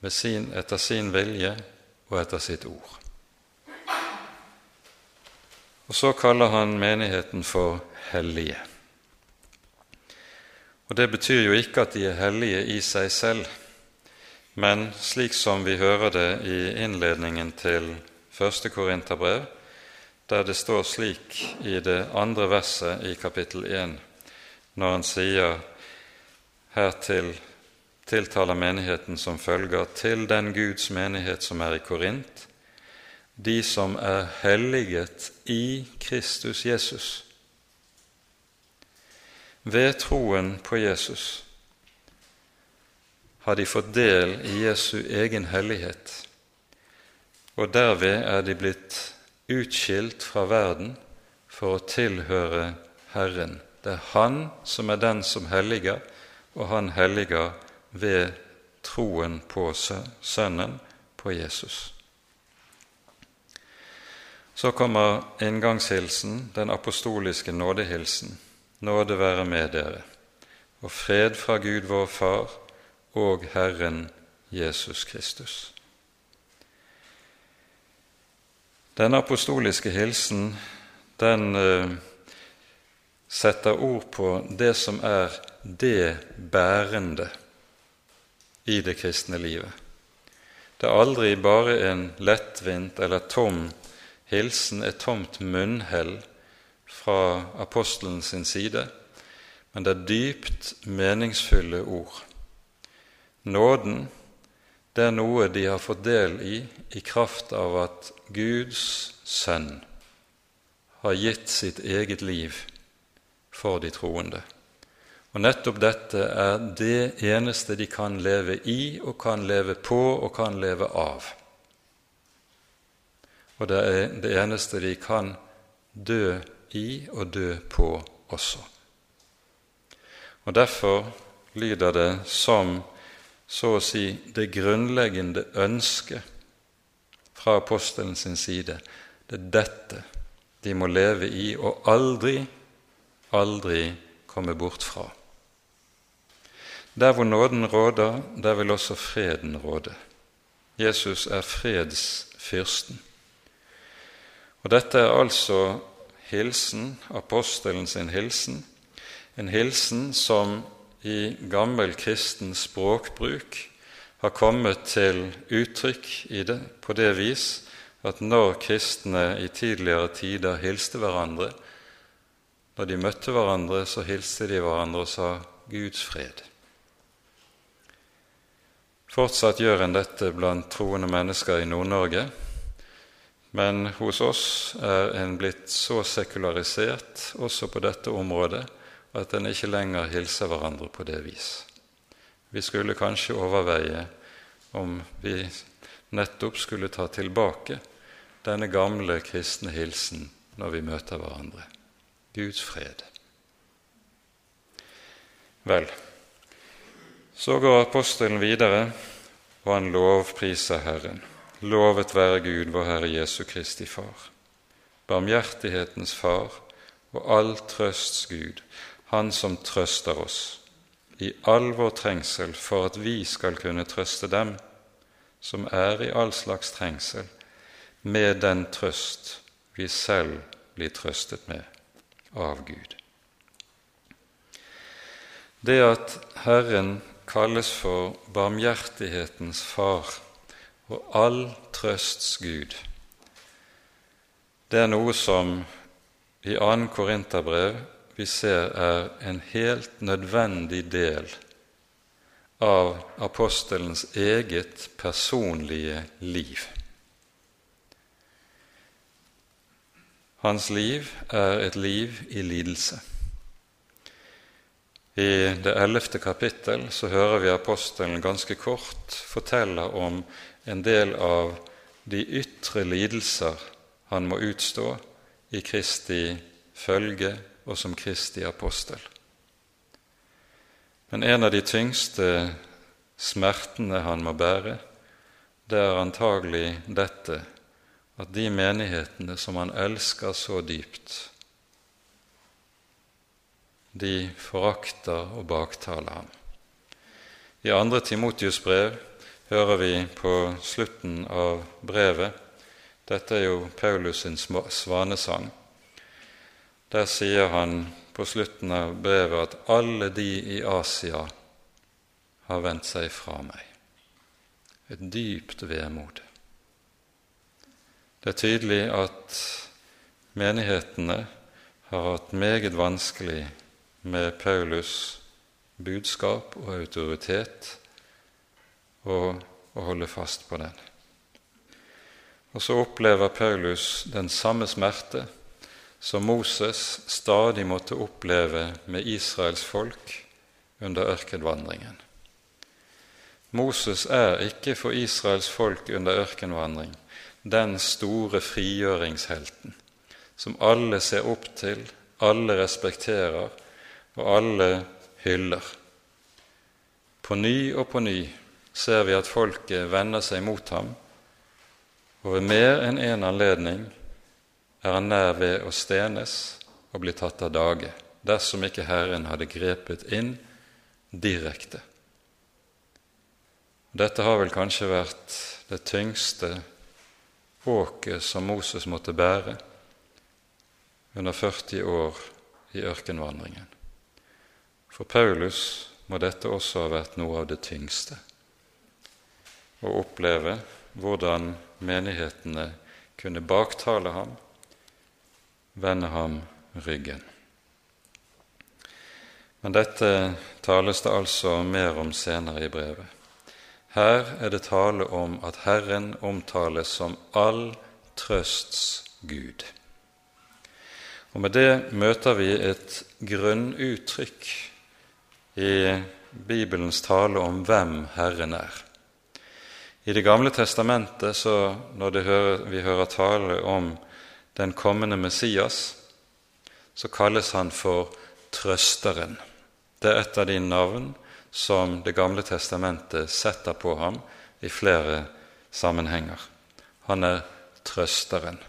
sin, etter sin vilje og etter sitt ord. Og så kaller han menigheten for hellige. Og Det betyr jo ikke at de er hellige i seg selv, men slik som vi hører det i innledningen til første Korinterbrev, der det står slik i det andre verset i kapittel 1, når han sier hertil tiltaler menigheten som følger til den Guds menighet som er i Korint, de som er helliget i Kristus Jesus. Ved troen på Jesus har de fått del i Jesu egen hellighet, og derved er de blitt utskilt fra verden for å tilhøre Herren. Det er Han som er den som helliger, og han helliger ved troen på Sønnen, på Jesus. Så kommer inngangshilsen, den apostoliske nådehilsen. Nåde være med dere, og fred fra Gud vår Far og Herren Jesus Kristus. Den apostoliske hilsen den uh, setter ord på det som er det bærende i det kristne livet. Det er aldri bare en lettvint eller tom hilsen, et tomt munnhell fra apostelen sin side, men det er dypt meningsfulle ord. Nåden det er noe de har fått del i i kraft av at Guds sønn har gitt sitt eget liv for de troende. Og nettopp dette er det eneste de kan leve i og kan leve på og kan leve av. Og det er det eneste de kan dø i og dø på også. Og Derfor lyder det som så å si det grunnleggende ønsket fra apostelen sin side. Det er dette de må leve i og aldri, aldri komme bort fra. Der hvor nåden råder, der vil også freden råde. Jesus er fredsfyrsten. Og Dette er altså hilsen, apostelen sin hilsen, en hilsen som i gammel kristen språkbruk har kommet til uttrykk i det på det vis at når kristne i tidligere tider hilste hverandre, når de møtte hverandre, så hilste de hverandre og sa 'Guds fred'. Fortsatt gjør en dette blant troende mennesker i Nord-Norge, men hos oss er en blitt så sekularisert også på dette området at en ikke lenger hilser hverandre på det vis. Vi skulle kanskje overveie om vi nettopp skulle ta tilbake denne gamle kristne hilsen når vi møter hverandre. Guds fred. Vel, så går apostelen videre, og han lovpriser Herren. Lovet være Gud, vår Herre Jesu Kristi Far, barmhjertighetens Far og all trøsts Gud, han som trøster oss i all vår trengsel for at vi skal kunne trøste dem som er i all slags trengsel, med den trøst vi selv blir trøstet med av Gud. Det at Herren kalles for barmhjertighetens far og all trøsts Gud, det er noe som i 2. Korinterbrev vi ser er en helt nødvendig del av apostelens eget personlige liv. Hans liv er et liv i lidelse. I det ellevte kapittel så hører vi apostelen ganske kort fortelle om en del av de ytre lidelser han må utstå i Kristi følge og som Kristi apostel. Men en av de tyngste smertene han må bære, det er antagelig dette at de menighetene som han elsker så dypt, de forakter og baktaler ham. I andre Timotius brev hører vi på slutten av brevet Dette er jo Paulus sin svanesang. Der sier han på slutten av brevet at alle de i Asia har vendt seg fra meg. Et dypt vemod. Det er tydelig at menighetene har hatt meget vanskelig med Paulus' budskap og autoritet og å holde fast på den. Og så opplever Paulus den samme smerte som Moses stadig måtte oppleve med Israels folk under ørkenvandringen. Moses er ikke for Israels folk under ørkenvandring den store frigjøringshelten som alle ser opp til, alle respekterer og alle hyller. På ny og på ny ser vi at folket vender seg mot ham, og ved mer enn én en anledning er han nær ved å stenes og bli tatt av dage dersom ikke Herren hadde grepet inn direkte. Dette har vel kanskje vært det tyngste åket som Moses måtte bære under 40 år i ørkenvandringen. For Paulus må dette også ha vært noe av det tyngste å oppleve hvordan menighetene kunne baktale ham vende ham ryggen. Men dette tales det altså mer om senere i brevet. Her er det tale om at Herren omtales som all trøsts Gud. Og Med det møter vi et grunnuttrykk i Bibelens tale om hvem Herren er. I Det gamle testamentet, så når hører, vi hører tale om den kommende Messias, så kalles han for Trøsteren. Det er et av de navn som Det gamle testamentet setter på ham i flere sammenhenger. Han er trøsteren.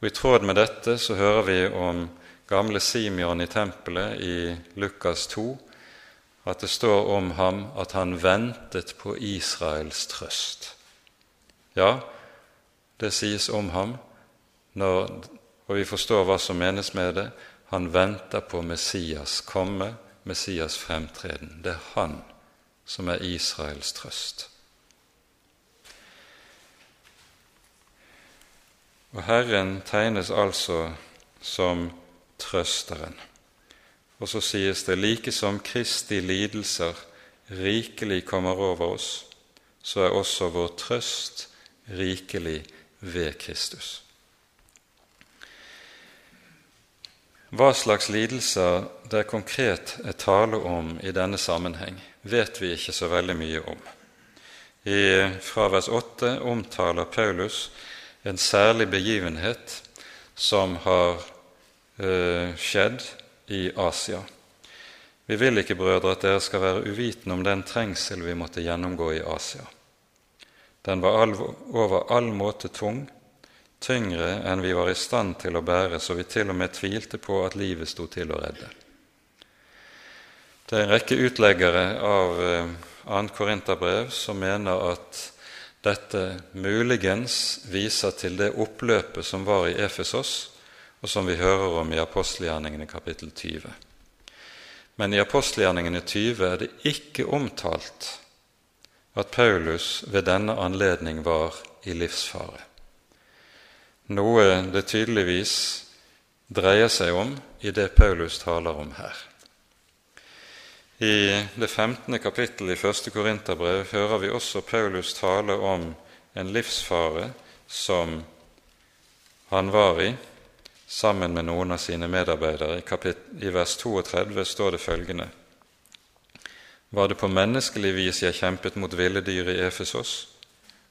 Og I tråd med dette så hører vi om gamle Simeon i tempelet i Lukas 2, at det står om ham at han ventet på Israels trøst. Ja, det sies om ham, når, og vi forstår hva som menes med det. Han venter på Messias komme Messias fremtreden. Det er han som er Israels trøst. Og Herren tegnes altså som trøsteren. Og så sies det like som Kristi lidelser rikelig kommer over oss, så er også vår trøst rikelig ved Kristus. Hva slags lidelser det konkret er tale om i denne sammenheng, vet vi ikke så veldig mye om. I fravers 8 omtaler Paulus en særlig begivenhet som har uh, skjedd i Asia. Vi vil ikke, brødre, at dere skal være uvitende om den trengsel vi måtte gjennomgå i Asia. Den var over all måte tung, tyngre enn vi var i stand til å bære, så vi til og med tvilte på at livet sto til å redde. Det er en rekke utleggere av 2. Eh, Korinterbrev som mener at dette muligens viser til det oppløpet som var i Efesos, og som vi hører om i apostelgjerningene kapittel 20. Men i apostelgjerningene 20 er det ikke omtalt at Paulus ved denne anledning var i livsfare noe det tydeligvis dreier seg om i det Paulus taler om her. I det 15. kapittel i 1. Korinterbrev hører vi også Paulus tale om en livsfare som han var i sammen med noen av sine medarbeidere. I, I vers 32 står det følgende.: Var det på menneskelig vis jeg kjempet mot ville dyr i Efesos?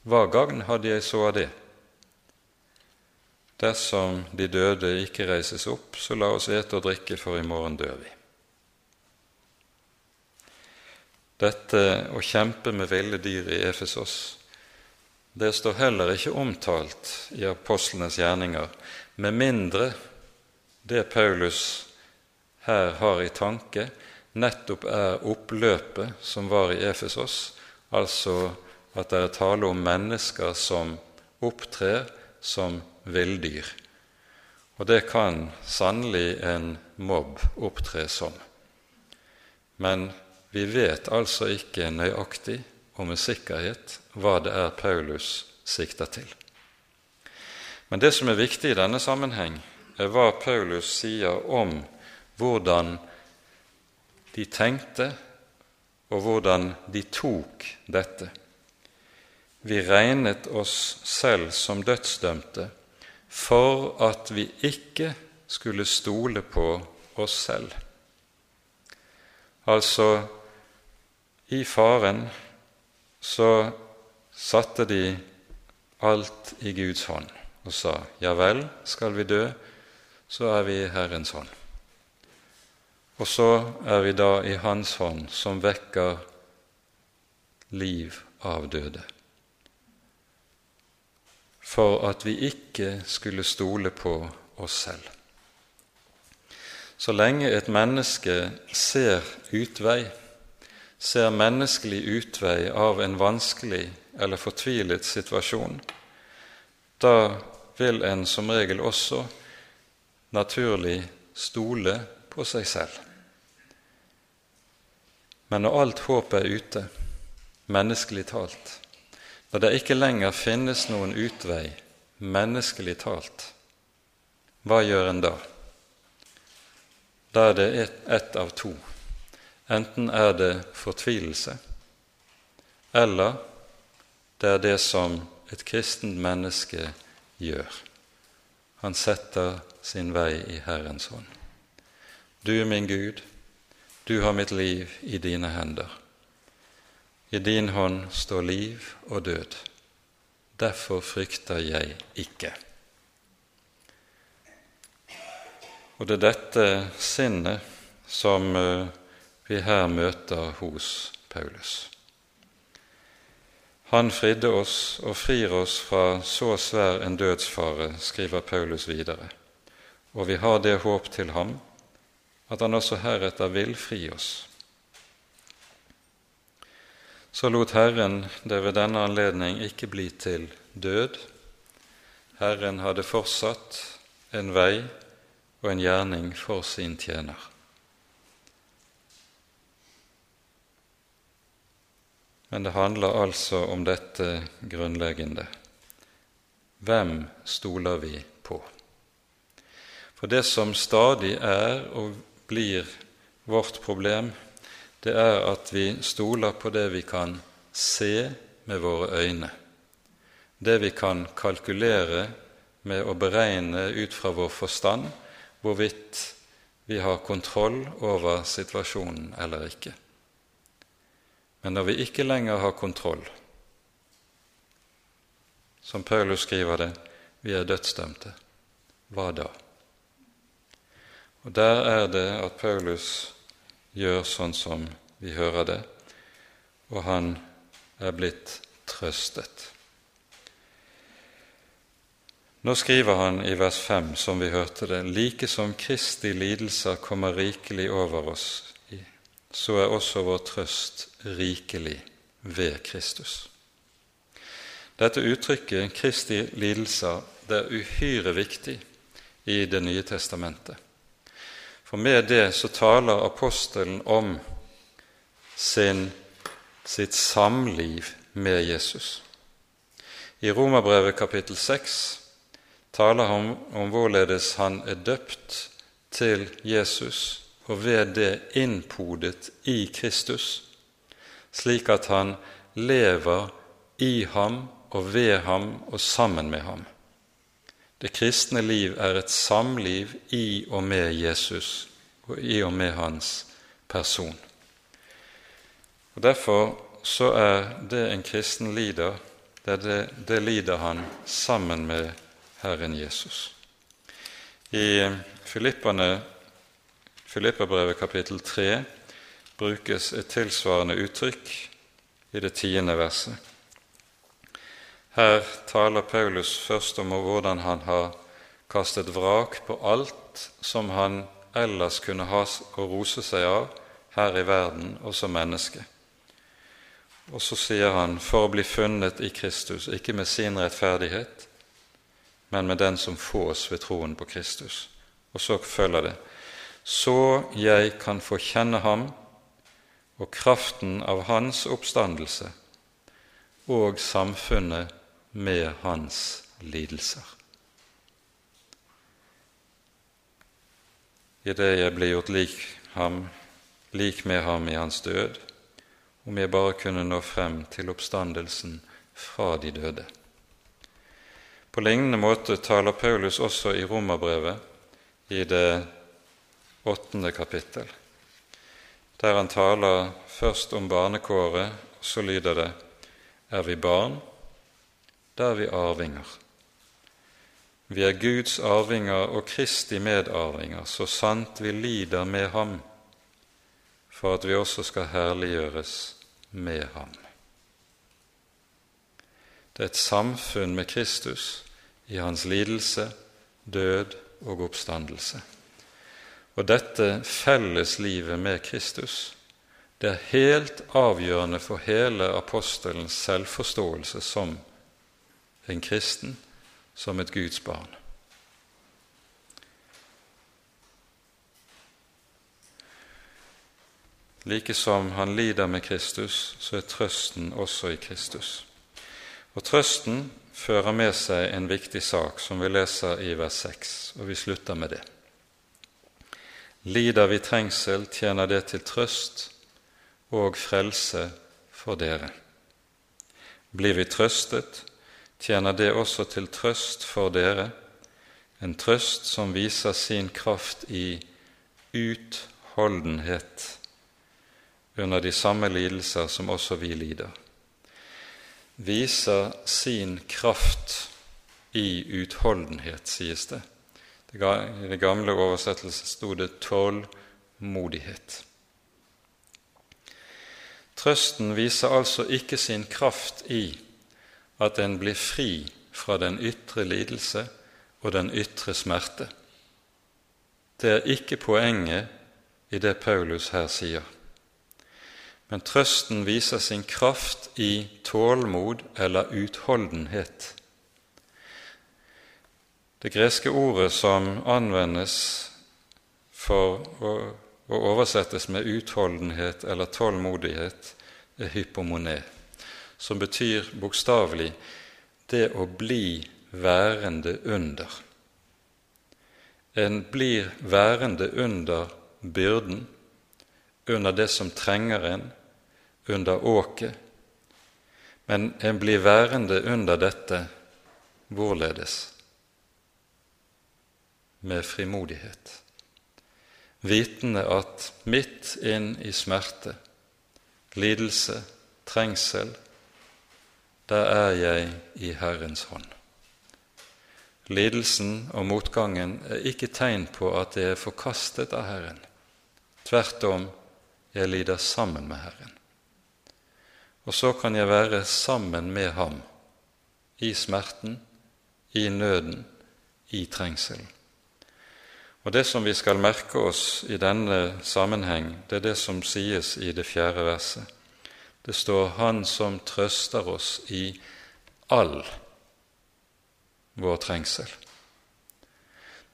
Hva gagn hadde jeg så av det? Dersom de døde ikke reises opp, så la oss ete og drikke, for i morgen dør vi. Dette å kjempe med ville dyr i Efesos, det står heller ikke omtalt i apostlenes gjerninger, med mindre det Paulus her har i tanke, nettopp er oppløpet som var i Efesos, altså at det er tale om mennesker som opptrer som villdyr. Og det kan sannelig en mobb opptre som. Men vi vet altså ikke nøyaktig og med sikkerhet hva det er Paulus sikter til. Men det som er viktig i denne sammenheng, er hva Paulus sier om hvordan de tenkte, og hvordan de tok dette. Vi regnet oss selv som dødsdømte for at vi ikke skulle stole på oss selv. Altså, i faren så satte de alt i Guds hånd og sa ja vel, skal vi dø, så er vi i Herrens hånd. Og så er vi da i Hans hånd, som vekker liv av døde for at vi ikke skulle stole på oss selv. Så lenge et menneske ser utvei, ser menneskelig utvei av en vanskelig eller fortvilet situasjon, da vil en som regel også naturlig stole på seg selv. Men når alt håp er ute, menneskelig talt, når det ikke lenger finnes noen utvei, menneskelig talt, hva gjør en da? Da er det ett et av to. Enten er det fortvilelse, eller det er det som et kristent menneske gjør. Han setter sin vei i Herrens hånd. Du, er min Gud, du har mitt liv i dine hender. I din hånd står liv og død. Derfor frykter jeg ikke. Og det er dette sinnet som eh, vi her møter hos Paulus. Han fridde oss og frir oss fra så svær en dødsfare, skriver Paulus videre, og vi har det håp til ham at han også heretter vil fri oss. Så lot Herren det ved denne anledning ikke bli til død. Herren hadde fortsatt en vei og en gjerning for sin tjener. Men det handler altså om dette grunnleggende. Hvem stoler vi på? For det som stadig er og blir vårt problem, det er at vi stoler på det vi kan se med våre øyne, det vi kan kalkulere med å beregne ut fra vår forstand hvorvidt vi har kontroll over situasjonen eller ikke. Men når vi ikke lenger har kontroll, som Paulus skriver det, vi er dødsdømte, hva da? Og Der er det at Paulus gjør sånn som vi hører det, og han er blitt trøstet. Nå skriver han i vers 5, som vi hørte det, like som Kristi lidelser kommer rikelig over oss, så er også vår trøst rikelig ved Kristus. Dette uttrykket, Kristi lidelser, det er uhyre viktig i Det nye testamentet. For med det så taler apostelen om sin, sitt samliv med Jesus. I Romerbrevet kapittel 6 taler han om, hvorledes han er døpt til Jesus og ved det innpodet i Kristus, slik at han lever i ham og ved ham og sammen med ham. Det kristne liv er et samliv i og med Jesus og i og med hans person. Og Derfor så er det en kristen lider, det, det, det lider han sammen med Herren Jesus. I Filippabrevet kapittel 3 brukes et tilsvarende uttrykk i det tiende verset. Her taler Paulus først om hvordan han har kastet vrak på alt som han ellers kunne ha å rose seg av her i verden og som menneske. Og så sier han for å bli funnet i Kristus, ikke med sin rettferdighet, men med den som fås ved troen på Kristus. Og så følger det så jeg kan få kjenne ham og kraften av hans oppstandelse og samfunnet med hans lidelser. Idet jeg blir gjort lik ham, lik med ham i hans død, om jeg bare kunne nå frem til oppstandelsen fra de døde. På lignende måte taler Paulus også i Romerbrevet i det åttende kapittel, der han taler først om barnekåret, så lyder det:" Er vi barn, da er vi arvinger. Vi er Guds arvinger og Kristi medarvinger, så sant vi lider med ham, for at vi også skal herliggjøres med ham. Det er et samfunn med Kristus i hans lidelse, død og oppstandelse. Og dette felleslivet med Kristus det er helt avgjørende for hele apostelens selvforståelse som en kristen som et Guds barn. Like som han lider med Kristus, så er trøsten også i Kristus. Og trøsten fører med seg en viktig sak, som vi leser i vers 6, og vi slutter med det. Lider vi trengsel, tjener det til trøst og frelse for dere. Blir vi trøstet, tjener det også til trøst for dere, en trøst som viser sin kraft i utholdenhet under de samme lidelser som også vi lider. Viser sin kraft i utholdenhet, sies det. I det gamle oversettelsen sto det tålmodighet. Trøsten viser altså ikke sin kraft i at en blir fri fra den ytre lidelse og den ytre smerte. Det er ikke poenget i det Paulus her sier. Men trøsten viser sin kraft i tålmod eller utholdenhet. Det greske ordet som anvendes for å, oversettes med utholdenhet eller tålmodighet, er hypomone, som betyr bokstavelig det å bli værende under. En blir værende under byrden, under det som trenger en, under åket, men en blir værende under dette hvorledes? Med frimodighet, vitende at midt inn i smerte, lidelse, trengsel, der er jeg i Herrens hånd. Lidelsen og motgangen er ikke tegn på at jeg er forkastet av Herren. Tvert om, jeg lider sammen med Herren. Og så kan jeg være sammen med Ham i smerten, i nøden, i trengselen. Og Det som vi skal merke oss i denne sammenheng, det er det som sies i det fjerde verset. Det står 'Han som trøster oss i all vår trengsel'.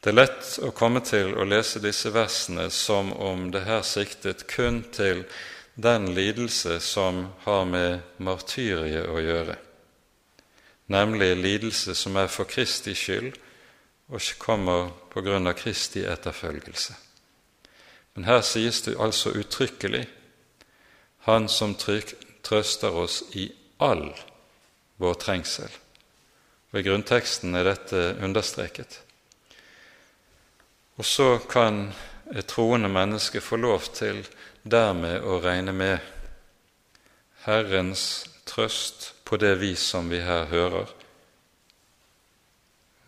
Det er lett å komme til å lese disse versene som om det her siktet kun til den lidelse som har med martyriet å gjøre, nemlig lidelse som er for Kristi skyld og kommer på grunn av Kristi etterfølgelse. Men her sies det altså uttrykkelig han som trøster oss i all vår trengsel. Ved grunnteksten er dette understreket. Og så kan et troende menneske få lov til dermed å regne med Herrens trøst på det vis som vi her hører,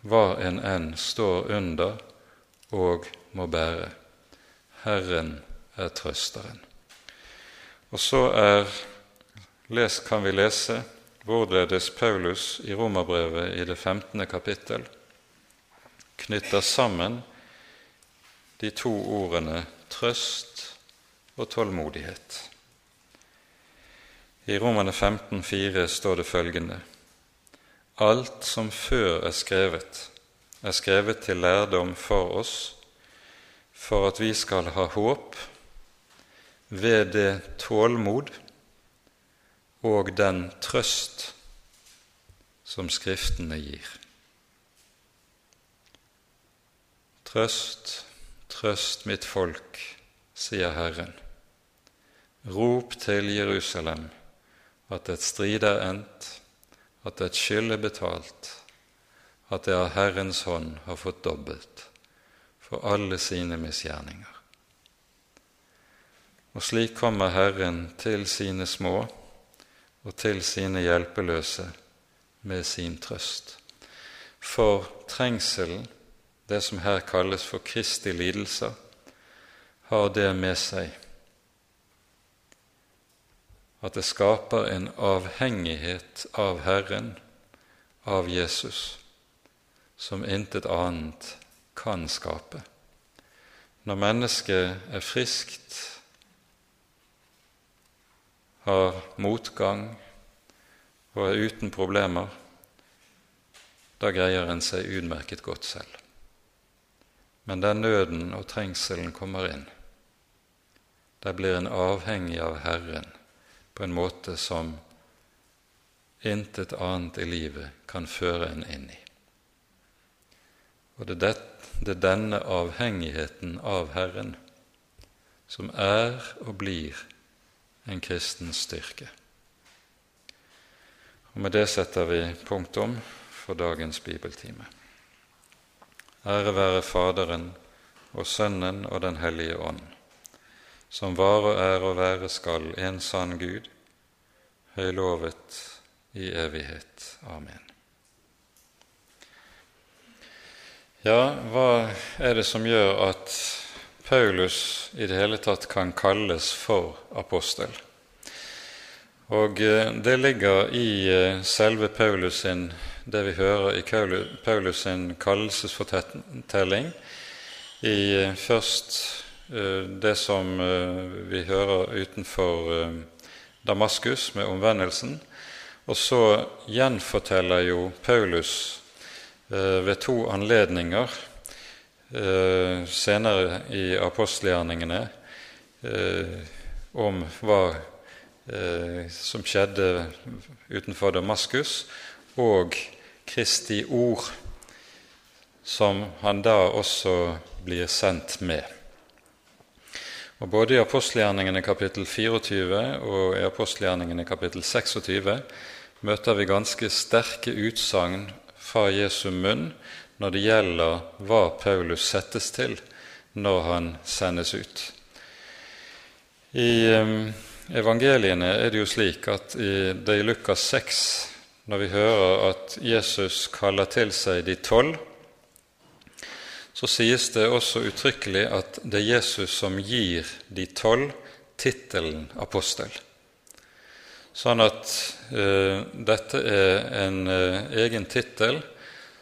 hva en enn står under og må bære. Herren er trøsteren. Og så er, les, kan vi lese hvorledes Paulus i Romerbrevet i det 15. kapittel knytter sammen de to ordene trøst og tålmodighet. I Romane 15,4 står det følgende.: Alt som før er skrevet, er skrevet til lærdom for oss, for at vi skal ha håp ved det tålmod og den trøst som Skriftene gir. Trøst, trøst mitt folk, sier Herren. Rop til Jerusalem at et strid er endt, at et skyld er betalt, at det av Herrens hånd har fått dobbelt for alle sine misgjerninger. Og slik kommer Herren til sine små og til sine hjelpeløse med sin trøst. For trengselen, det som her kalles for Kristi lidelser, har det med seg at det skaper en avhengighet av Herren, av Jesus, som intet annet kan skape. Når mennesket er friskt har motgang og er uten problemer, da greier en seg utmerket godt selv. Men der nøden og trengselen kommer inn, der blir en avhengig av Herren på en måte som intet annet i livet kan føre en inn i. Og det er, det, denne avhengigheten av Herren som er og blir en kristens styrke. Og Med det setter vi punktum for dagens bibeltime. Ære være Faderen og Sønnen og Den hellige ånd, som var og er og være skal en sann Gud, høylovet i evighet. Amen. Ja, hva er det som gjør at Paulus i det hele tatt kan kalles for apostel? Og eh, det ligger i eh, selve Paulus sin, det vi hører i Paulus sin kallelsesfortelling, i eh, først det som vi hører utenfor Damaskus med omvendelsen, og så gjenforteller jo Paulus ved to anledninger eh, senere i apostelgjerningene eh, om hva eh, som skjedde utenfor Damaskus, og Kristi ord, som han da også blir sendt med. Og Både i apostelgjerningene kapittel 24 og i apostelgjerningene kapittel 26 møter vi ganske sterke utsagn fra Jesu munn når det gjelder hva Paulus settes til når han sendes ut. I evangeliene er det jo slik at i, det i Lukas 6, når vi hører at Jesus kaller til seg de tolv, så sies det også uttrykkelig at det er Jesus som gir de tolv tittelen apostel. Sånn at uh, dette er en uh, egen tittel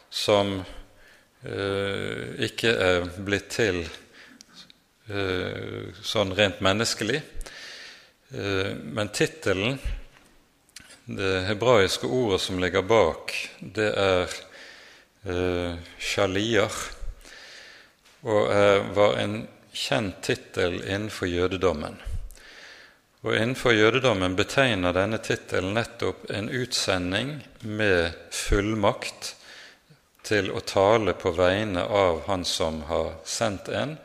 som ikke er blitt til sånn rent menneskelig. men tittelen, det hebraiske ordet som ligger bak, det er shaliach, og var en kjent tittel innenfor jødedommen. Og Innenfor jødedommen betegner denne tittelen nettopp en utsending med fullmakt til å tale på vegne av han som har sendt en,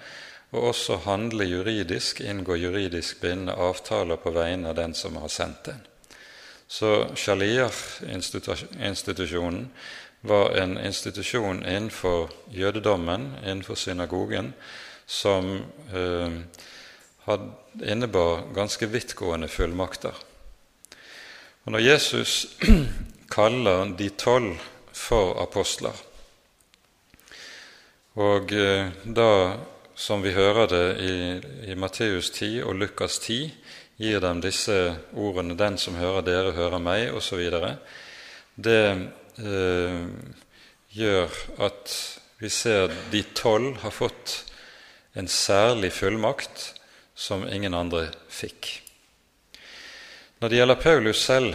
og også handle juridisk, inngå juridisk bindende avtaler på vegne av den som har sendt en. Så Shaliah-institusjonen var en institusjon innenfor jødedommen, innenfor synagogen, som eh, innebar ganske vidtgående fullmakter. Og Når Jesus kaller de tolv for apostler, og eh, da, som vi hører det i, i Matteus 10 og Lukas 10, gir dem disse ordene 'Den som hører dere, hører meg', osv., det eh, gjør at vi ser de tolv har fått en særlig fullmakt som ingen andre fikk. Når det gjelder Paulus selv,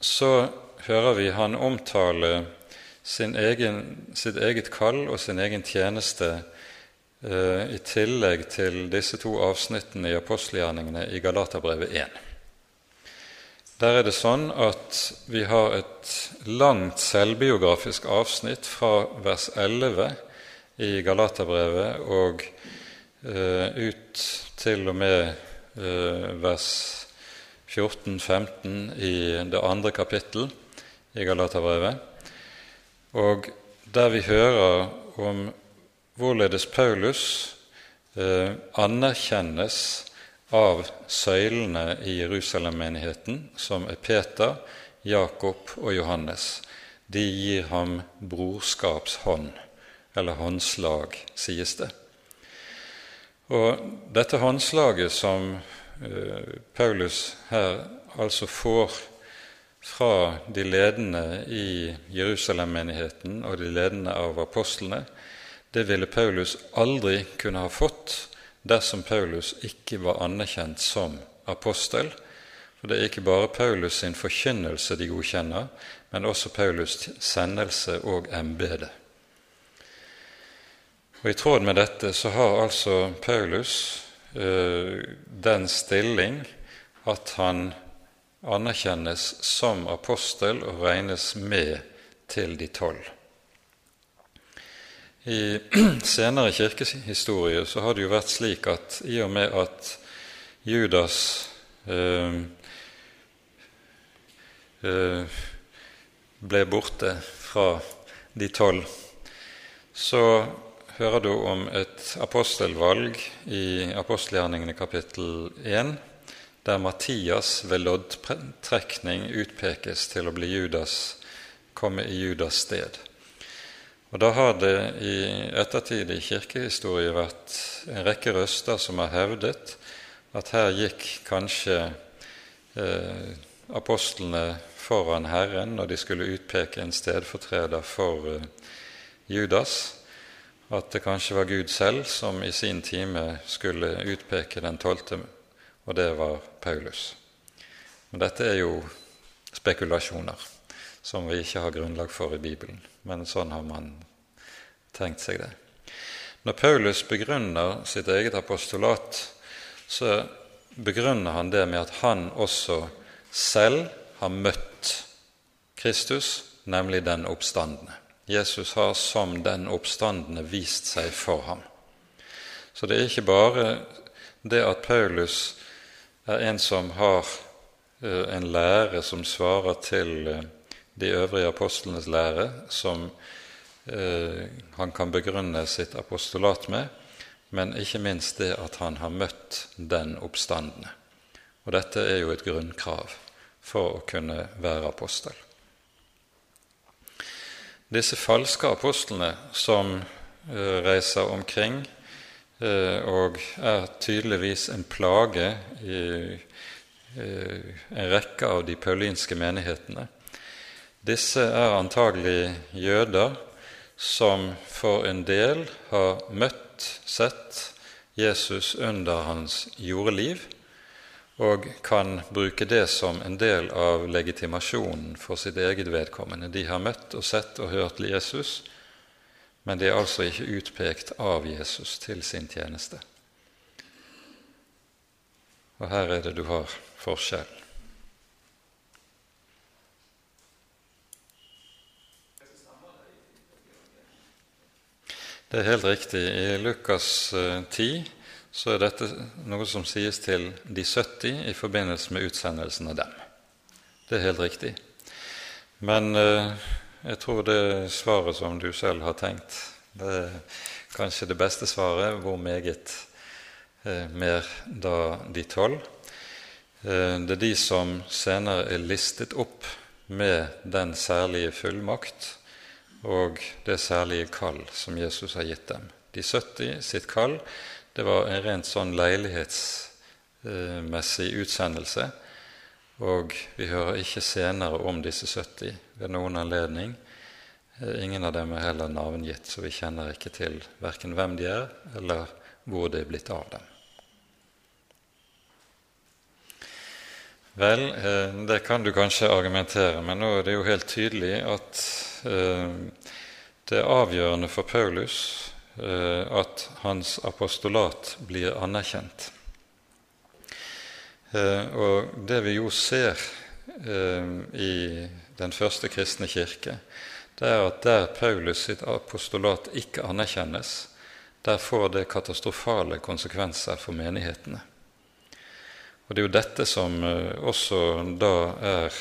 så hører vi han omtale egen, sitt eget kall og sin egen tjeneste eh, i tillegg til disse to avsnittene i apostelgjerningene i Galaterbrevet 1. Der er det sånn at vi har et langt selvbiografisk avsnitt fra vers 11 i Galaterbrevet og Eh, ut til og med eh, vers 14-15 i det andre kapittel i Galaterbrevet, og der vi hører om hvorledes Paulus eh, anerkjennes av søylene i Jerusalem-menigheten, som er Peter, Jakob og Johannes. De gir ham brorskapshånd, eller håndslag, sies det. Og dette håndslaget som eh, Paulus her altså får fra de ledende i Jerusalem-menigheten og de ledende av apostlene, det ville Paulus aldri kunne ha fått dersom Paulus ikke var anerkjent som apostel. For det er ikke bare Paulus sin forkynnelse de godkjenner, men også Paulus' sendelse og embete. Og I tråd med dette så har altså Paulus eh, den stilling at han anerkjennes som apostel og regnes med til de tolv. I senere kirkehistorie så har det jo vært slik at i og med at Judas eh, eh, ble borte fra de tolv, så hører du om et apostelvalg i apostelgjerningene kapittel 1, der Mattias ved loddtrekning utpekes til å bli Judas, komme i Judas sted. Og Da har det i ettertid i kirkehistorie vært en rekke røster som har hevdet at her gikk kanskje eh, apostlene foran Herren når de skulle utpeke en stedfortreder for eh, Judas, at det kanskje var Gud selv som i sin time skulle utpeke den tolvte, og det var Paulus. Men dette er jo spekulasjoner som vi ikke har grunnlag for i Bibelen men sånn har man tenkt seg det. Når Paulus begrunner sitt eget apostolat, så begrunner han det med at han også selv har møtt Kristus, nemlig den oppstandende. Jesus har som den oppstandende vist seg for ham. Så det er ikke bare det at Paulus er en som har eh, en lære som svarer til eh, de øvrige apostlenes lære, som eh, han kan begrunne sitt apostolat med, men ikke minst det at han har møtt den oppstandende. Og dette er jo et grunnkrav for å kunne være apostel. Disse falske apostlene som reiser omkring og er tydeligvis en plage i eh, en rekke av de paulinske menighetene, disse er antagelig jøder som for en del har møtt, sett Jesus under hans jordeliv, og kan bruke det som en del av legitimasjonen for sitt eget vedkommende. De har møtt og sett og hørt Jesus, men de er altså ikke utpekt av Jesus til sin tjeneste. Og her er det du har forskjell. Det er helt riktig. I Lukas 10 eh, så er dette noe som sies til de 70 i forbindelse med utsendelsen av dem. Det er helt riktig. Men eh, jeg tror det svaret som du selv har tenkt, det er kanskje det beste svaret. Hvor meget eh, mer da de tolv? det er de som senere er listet opp med den særlige fullmakt og det særlige kall som Jesus har gitt dem. De 70 sitt kall det var en rent sånn leilighetsmessig utsendelse. Og vi hører ikke senere om disse 70 ved noen anledning. Eh, ingen av dem er heller navngitt, så vi kjenner ikke til verken hvem de er, eller hvor det er blitt av dem. Vel, eh, det kan du kanskje argumentere, men nå er det jo helt tydelig at Eh, det er avgjørende for Paulus at hans apostolat blir anerkjent. Og det vi jo ser i den første kristne kirke, det er at der Paulus sitt apostolat ikke anerkjennes, der får det katastrofale konsekvenser for menighetene. Og Det er jo dette som også da er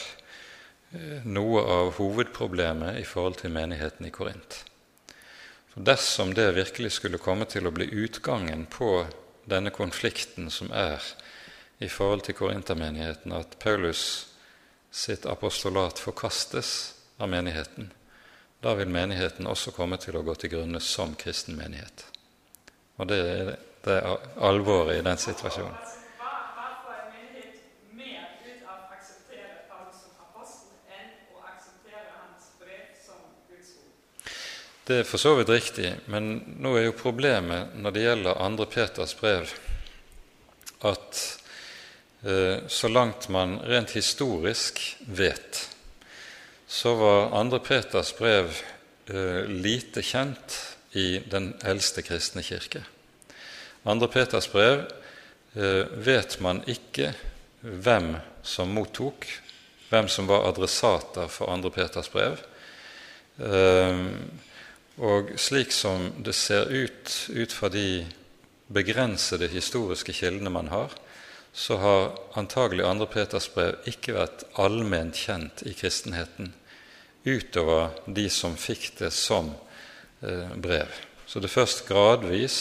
noe av hovedproblemet i forhold til menigheten i Korint. For Dersom det virkelig skulle komme til å bli utgangen på denne konflikten som er i forhold til korintermenigheten, at Paulus sitt apostolat forkastes av menigheten, da vil menigheten også komme til å gå til grunne som kristen menighet. Og det er det alvoret i den situasjonen. Det er for så vidt riktig, men nå er jo problemet når det gjelder 2. Peters brev, at så langt man rent historisk vet, så var andre Peters brev eh, lite kjent i den eldste kristne kirke. Andre Peters brev eh, vet man ikke hvem som mottok, hvem som var adressater for andre Peters brev. Eh, og slik som det ser ut ut fra de begrensede historiske kildene man har, så har antagelig 2. Peters brev ikke vært allment kjent i kristenheten utover de som fikk det som eh, brev. Så det er først gradvis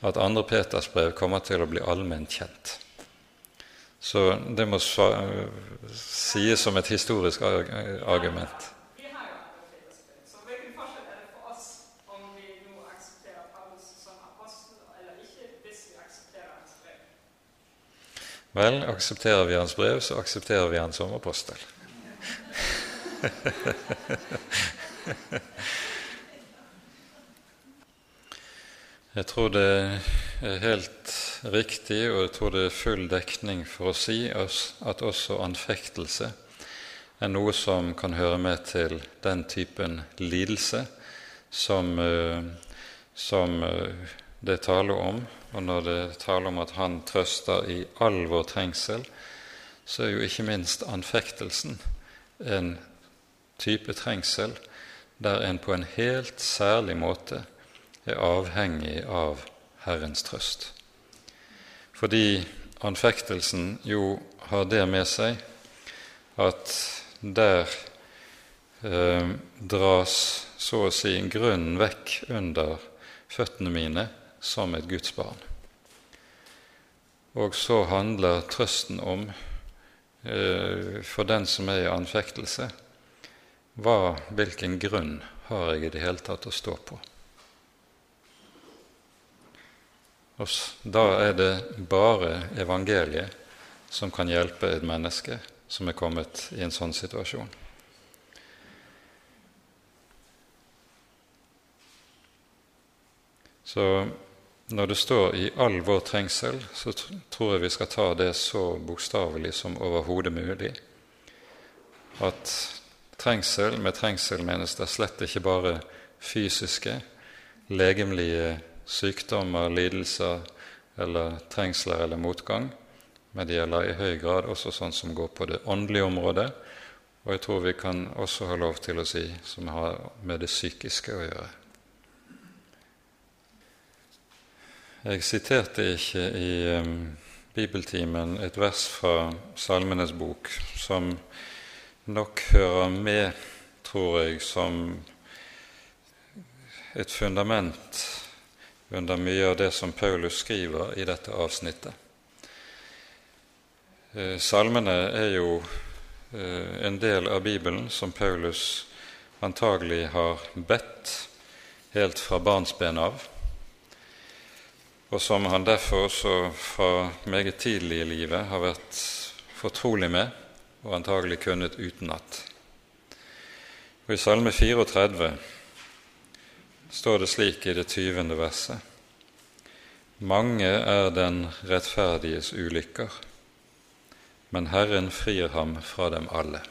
at 2. Peters brev kommer til å bli allment kjent. Så det må sies som et historisk argument. Vel, aksepterer vi hans brev, så aksepterer vi han som. Jeg tror det er helt riktig, og jeg tror det er full dekning for å si at også anfektelse er noe som kan høre med til den typen lidelse som, eh, som eh, det taler om. Og når det taler om at han trøster i all vår trengsel, så er jo ikke minst anfektelsen en type trengsel der en på en helt særlig måte er avhengig av Herrens trøst. Fordi anfektelsen jo har det med seg at der eh, dras så å si grunnen vekk under føttene mine som et Guds barn. Og så handler trøsten om, eh, for den som er i anfektelse, hva, hvilken grunn har jeg i det hele tatt å stå på? Og da er det bare evangeliet som kan hjelpe et menneske som er kommet i en sånn situasjon. Så når det står 'i all vår trengsel', så tror jeg vi skal ta det så bokstavelig som overhodet mulig. At trengsel med trengsel menes det slett ikke bare fysiske, legemlige sykdommer, lidelser eller trengsler eller motgang, men det gjelder i høy grad også sånn som går på det åndelige området, og jeg tror vi kan også ha lov til å si som har med det psykiske å gjøre. Jeg siterte ikke i bibeltimen et vers fra Salmenes bok som nok hører med, tror jeg, som et fundament under mye av det som Paulus skriver i dette avsnittet. Eh, salmene er jo eh, en del av Bibelen som Paulus antagelig har bedt helt fra barnsben av og som han derfor også fra meget tidlig i livet har vært fortrolig med og antagelig kunnet utenat. Og I Salme 34 står det slik i det tyvende verset.: Mange er den rettferdiges ulykker, men Herren frir ham fra dem alle.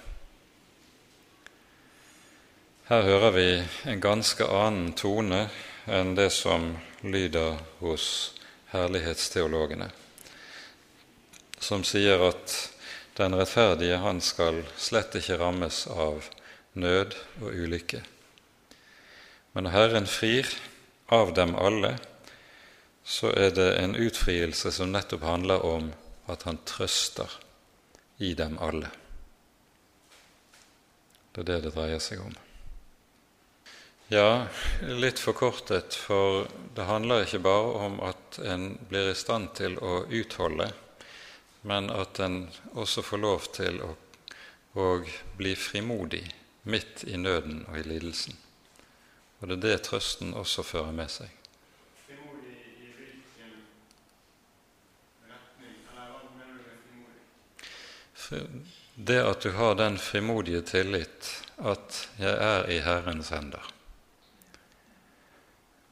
Her hører vi en ganske annen tone enn det som lyder hos herlighetsteologene, som sier at den rettferdige han skal slett ikke rammes av nød og ulykke. Men når Herren frir av dem alle, så er det en utfrielse som nettopp handler om at han trøster i dem alle. Det er det det dreier seg om. Ja, litt forkortet, for det handler ikke bare om at en blir i stand til å utholde, men at en også får lov til å, å bli frimodig midt i nøden og i lidelsen. Og det er det trøsten også fører med seg. Det at du har den frimodige tillit at 'jeg er i Herrens hender'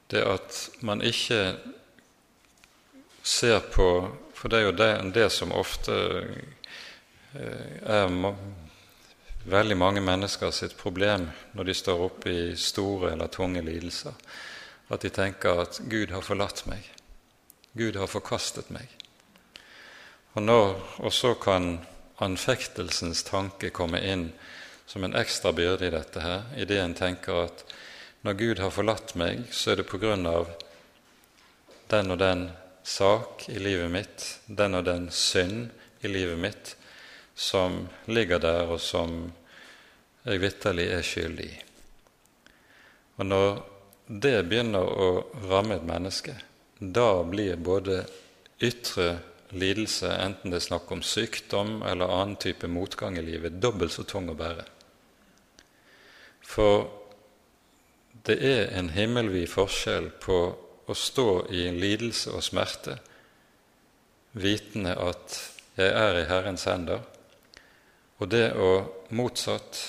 det at man ikke ser på For det er jo det, det som ofte eh, er veldig mange mennesker sitt problem når de står oppe i store eller tunge lidelser, at de tenker at 'Gud har forlatt meg', 'Gud har forkastet meg'. Og, når, og så kan anfektelsens tanke komme inn som en ekstra byrde i dette her, idet en tenker at når Gud har forlatt meg, så er det på grunn av den og den sak i livet mitt, den og den synd i livet mitt, som ligger der, og som jeg vitterlig er skyldig i. Og når det begynner å ramme et menneske, da blir både ytre lidelse, enten det er snakk om sykdom eller annen type motgang i livet, dobbelt så tung å bære. For det er en himmelvid forskjell på å stå i lidelse og smerte, vitende at jeg er i Herrens hender, og det å motsatt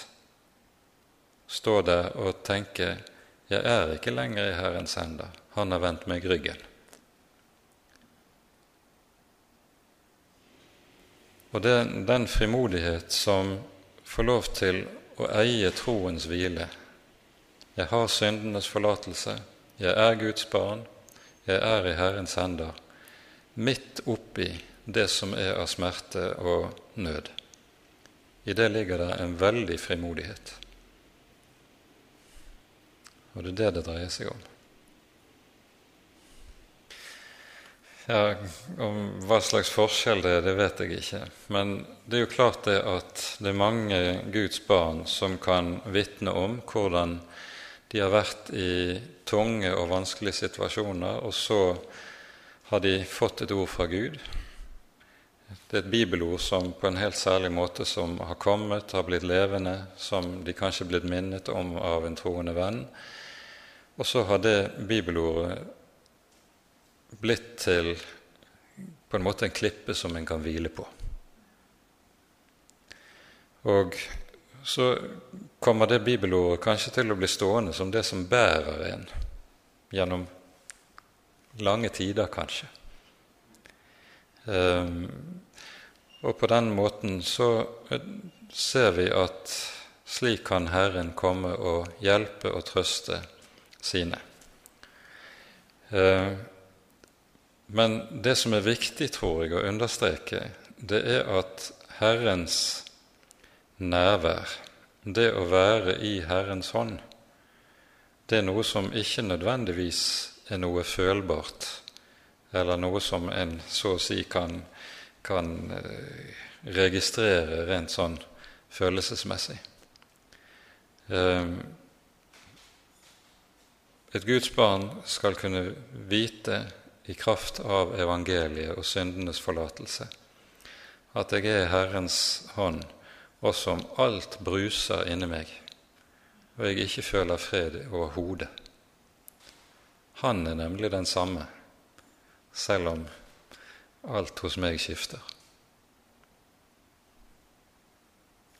stå der og tenke jeg er ikke lenger i Herrens hender, han har vendt meg ryggen. Og det den frimodighet som får lov til å eie troens hvile. Jeg har syndenes forlatelse, jeg er Guds barn, jeg er i Herrens hender, midt oppi det som er av smerte og nød. I det ligger det en veldig frimodighet. Og det er det det dreier seg om. Ja, om Hva slags forskjell det er, det vet jeg ikke. Men det er jo klart det at det er mange Guds barn som kan vitne om hvordan de har vært i tunge og vanskelige situasjoner, og så har de fått et ord fra Gud. Det er et bibelord som på en helt særlig måte som har kommet, har blitt levende, som de kanskje er blitt minnet om av en troende venn. Og så har det bibelordet blitt til på en måte en klippe som en kan hvile på. Og så kommer det bibelordet kanskje til å bli stående som det som bærer en gjennom lange tider, kanskje. Um, og på den måten så ser vi at slik kan Herren komme og hjelpe og trøste sine. Uh, men det som er viktig, tror jeg, å understreke, det er at Herrens nærvær, det å være i Herrens hånd, det er noe som ikke nødvendigvis er noe følbart, eller noe som en så å si kan, kan eh, registrere rent sånn følelsesmessig. Eh, et Guds barn skal kunne vite i kraft av evangeliet og syndenes forlatelse, at jeg er Herrens hånd også om alt bruser inni meg, og jeg ikke føler fred over hodet. Han er nemlig den samme, selv om alt hos meg skifter.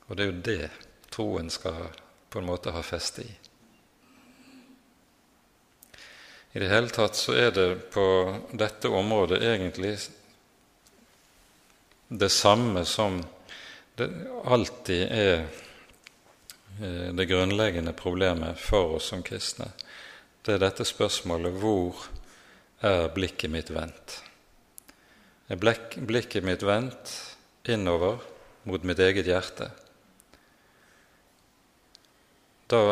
Og det er jo det troen skal på en måte ha feste i. I det hele tatt så er det på dette området egentlig det samme som det alltid er eh, det grunnleggende problemet for oss som kristne. Det er dette spørsmålet hvor er blikket mitt vendt? Er blikket mitt vendt innover mot mitt eget hjerte? Da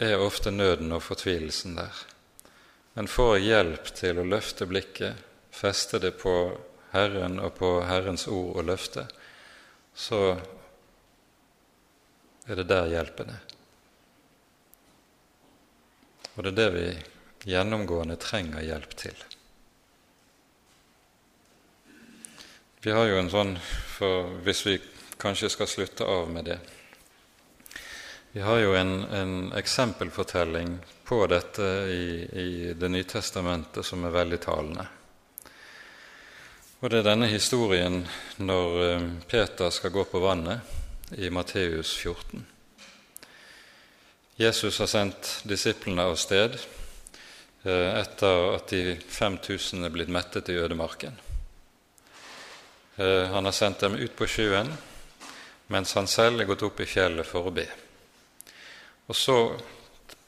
er ofte nøden og fortvilelsen der men får hjelp til å løfte blikket, feste det på Herren og på Herrens ord og løfte, så er det der hjelpen er. Og det er det vi gjennomgående trenger hjelp til. Vi har jo en sånn, for hvis vi kanskje skal slutte av med det Vi har jo en, en eksempelfortelling på dette i, i Det nye testamentet som er veldig talende. Og Det er denne historien når eh, Peter skal gå på vannet i Matteus 14. Jesus har sendt disiplene av sted eh, etter at de 5000 er blitt mettet i ødemarken. Eh, han har sendt dem ut på sjøen, mens han selv er gått opp i fjellet for å be. Og så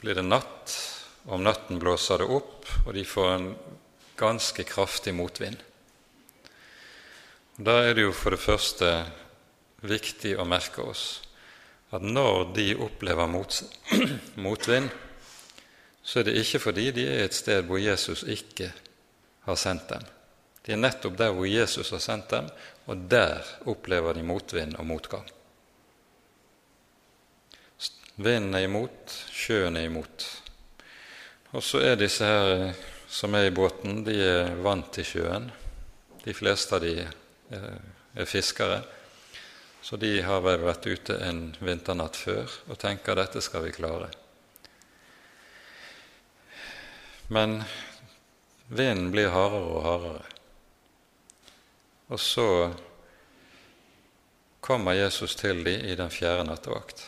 blir det natt. Om natten blåser det opp, og de får en ganske kraftig motvind. Da er det jo for det første viktig å merke oss at når de opplever motvind, så er det ikke fordi de er et sted hvor Jesus ikke har sendt dem. De er nettopp der hvor Jesus har sendt dem, og der opplever de motvind og motgang. Vinden er imot, sjøen er imot. Og så er disse her som er i båten, de er vant til sjøen. De fleste av de er fiskere. Så de har vel vært ute en vinternatt før og tenker dette skal vi klare. Men vinden blir hardere og hardere. Og så kommer Jesus til dem i den fjerde nattevakt.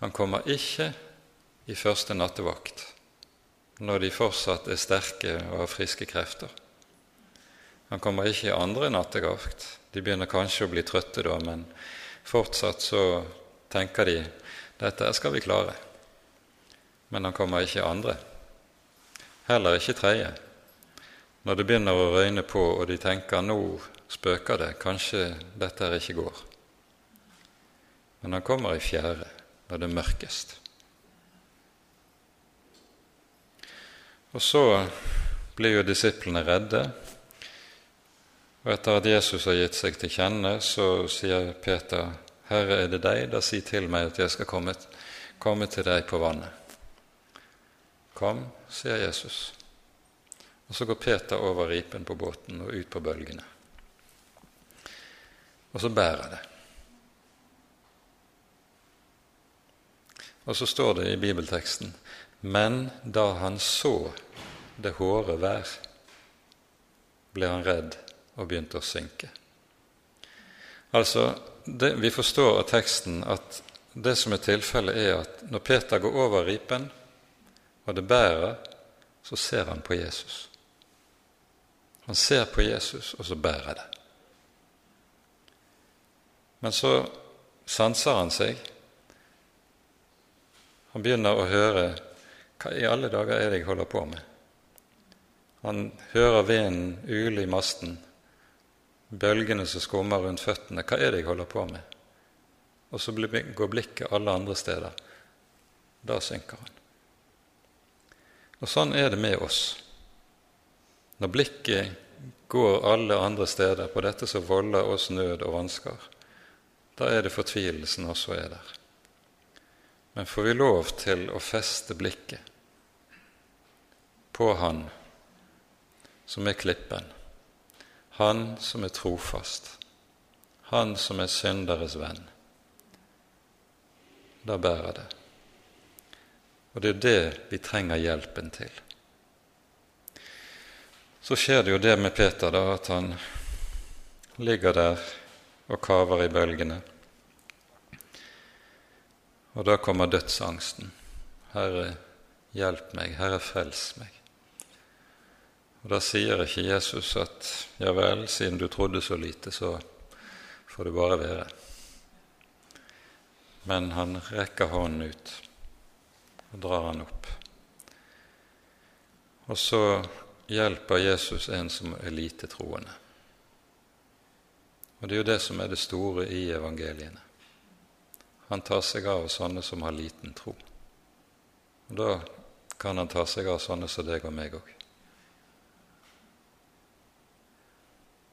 Han kommer ikke i første nattevakt når de fortsatt er sterke og har friske krefter. Han kommer ikke i andre nattevakt. De begynner kanskje å bli trøtte da, men fortsatt så tenker de dette skal vi klare. Men han kommer ikke i andre. Heller ikke tredje. Når det begynner å røyne på, og de tenker nå spøker det, kanskje dette her ikke går. Men han kommer i fjerde, når det er mørkest. Og så blir jo disiplene redde, og etter at Jesus har gitt seg til kjenne, så sier Peter, 'Herre, er det deg? Da si til meg at jeg skal komme, komme til deg på vannet.' Kom, sier Jesus. Og så går Peter over ripen på båten og ut på bølgene og så bærer det. Og så står det i bibelteksten Men da han så det hårde vær, ble han redd og begynte å synke. Altså, det, Vi forstår av teksten at det som er tilfellet, er at når Peter går over ripen, og det bærer, så ser han på Jesus. Han ser på Jesus, og så bærer det. Men så sanser han seg. Han begynner å høre hva i alle dager er det jeg holder på med? Han hører vinden ule i masten, bølgene som skummer rundt føttene. Hva er det jeg holder på med? Og så går blikket alle andre steder. Da synker han. Og sånn er det med oss. Når blikket går alle andre steder på dette som volder oss nød og vansker, da er det fortvilelsen også er der. Men får vi lov til å feste blikket på Han som er klippen, Han som er trofast, Han som er synderes venn, da bærer det. Og det er det vi trenger hjelpen til. Så skjer det jo det med Peter, da, at han ligger der og kaver i bølgene. Og da kommer dødsangsten. Herre, hjelp meg. Herre, frels meg. Og Da sier ikke Jesus at ja vel, siden du trodde så lite, så får det bare være. Men han rekker hånden ut og drar han opp. Og så hjelper Jesus en som er lite troende. Og det er jo det som er det store i evangeliene. Han tar seg av sånne som har liten tro. Og Da kan han ta seg av sånne som deg og meg òg.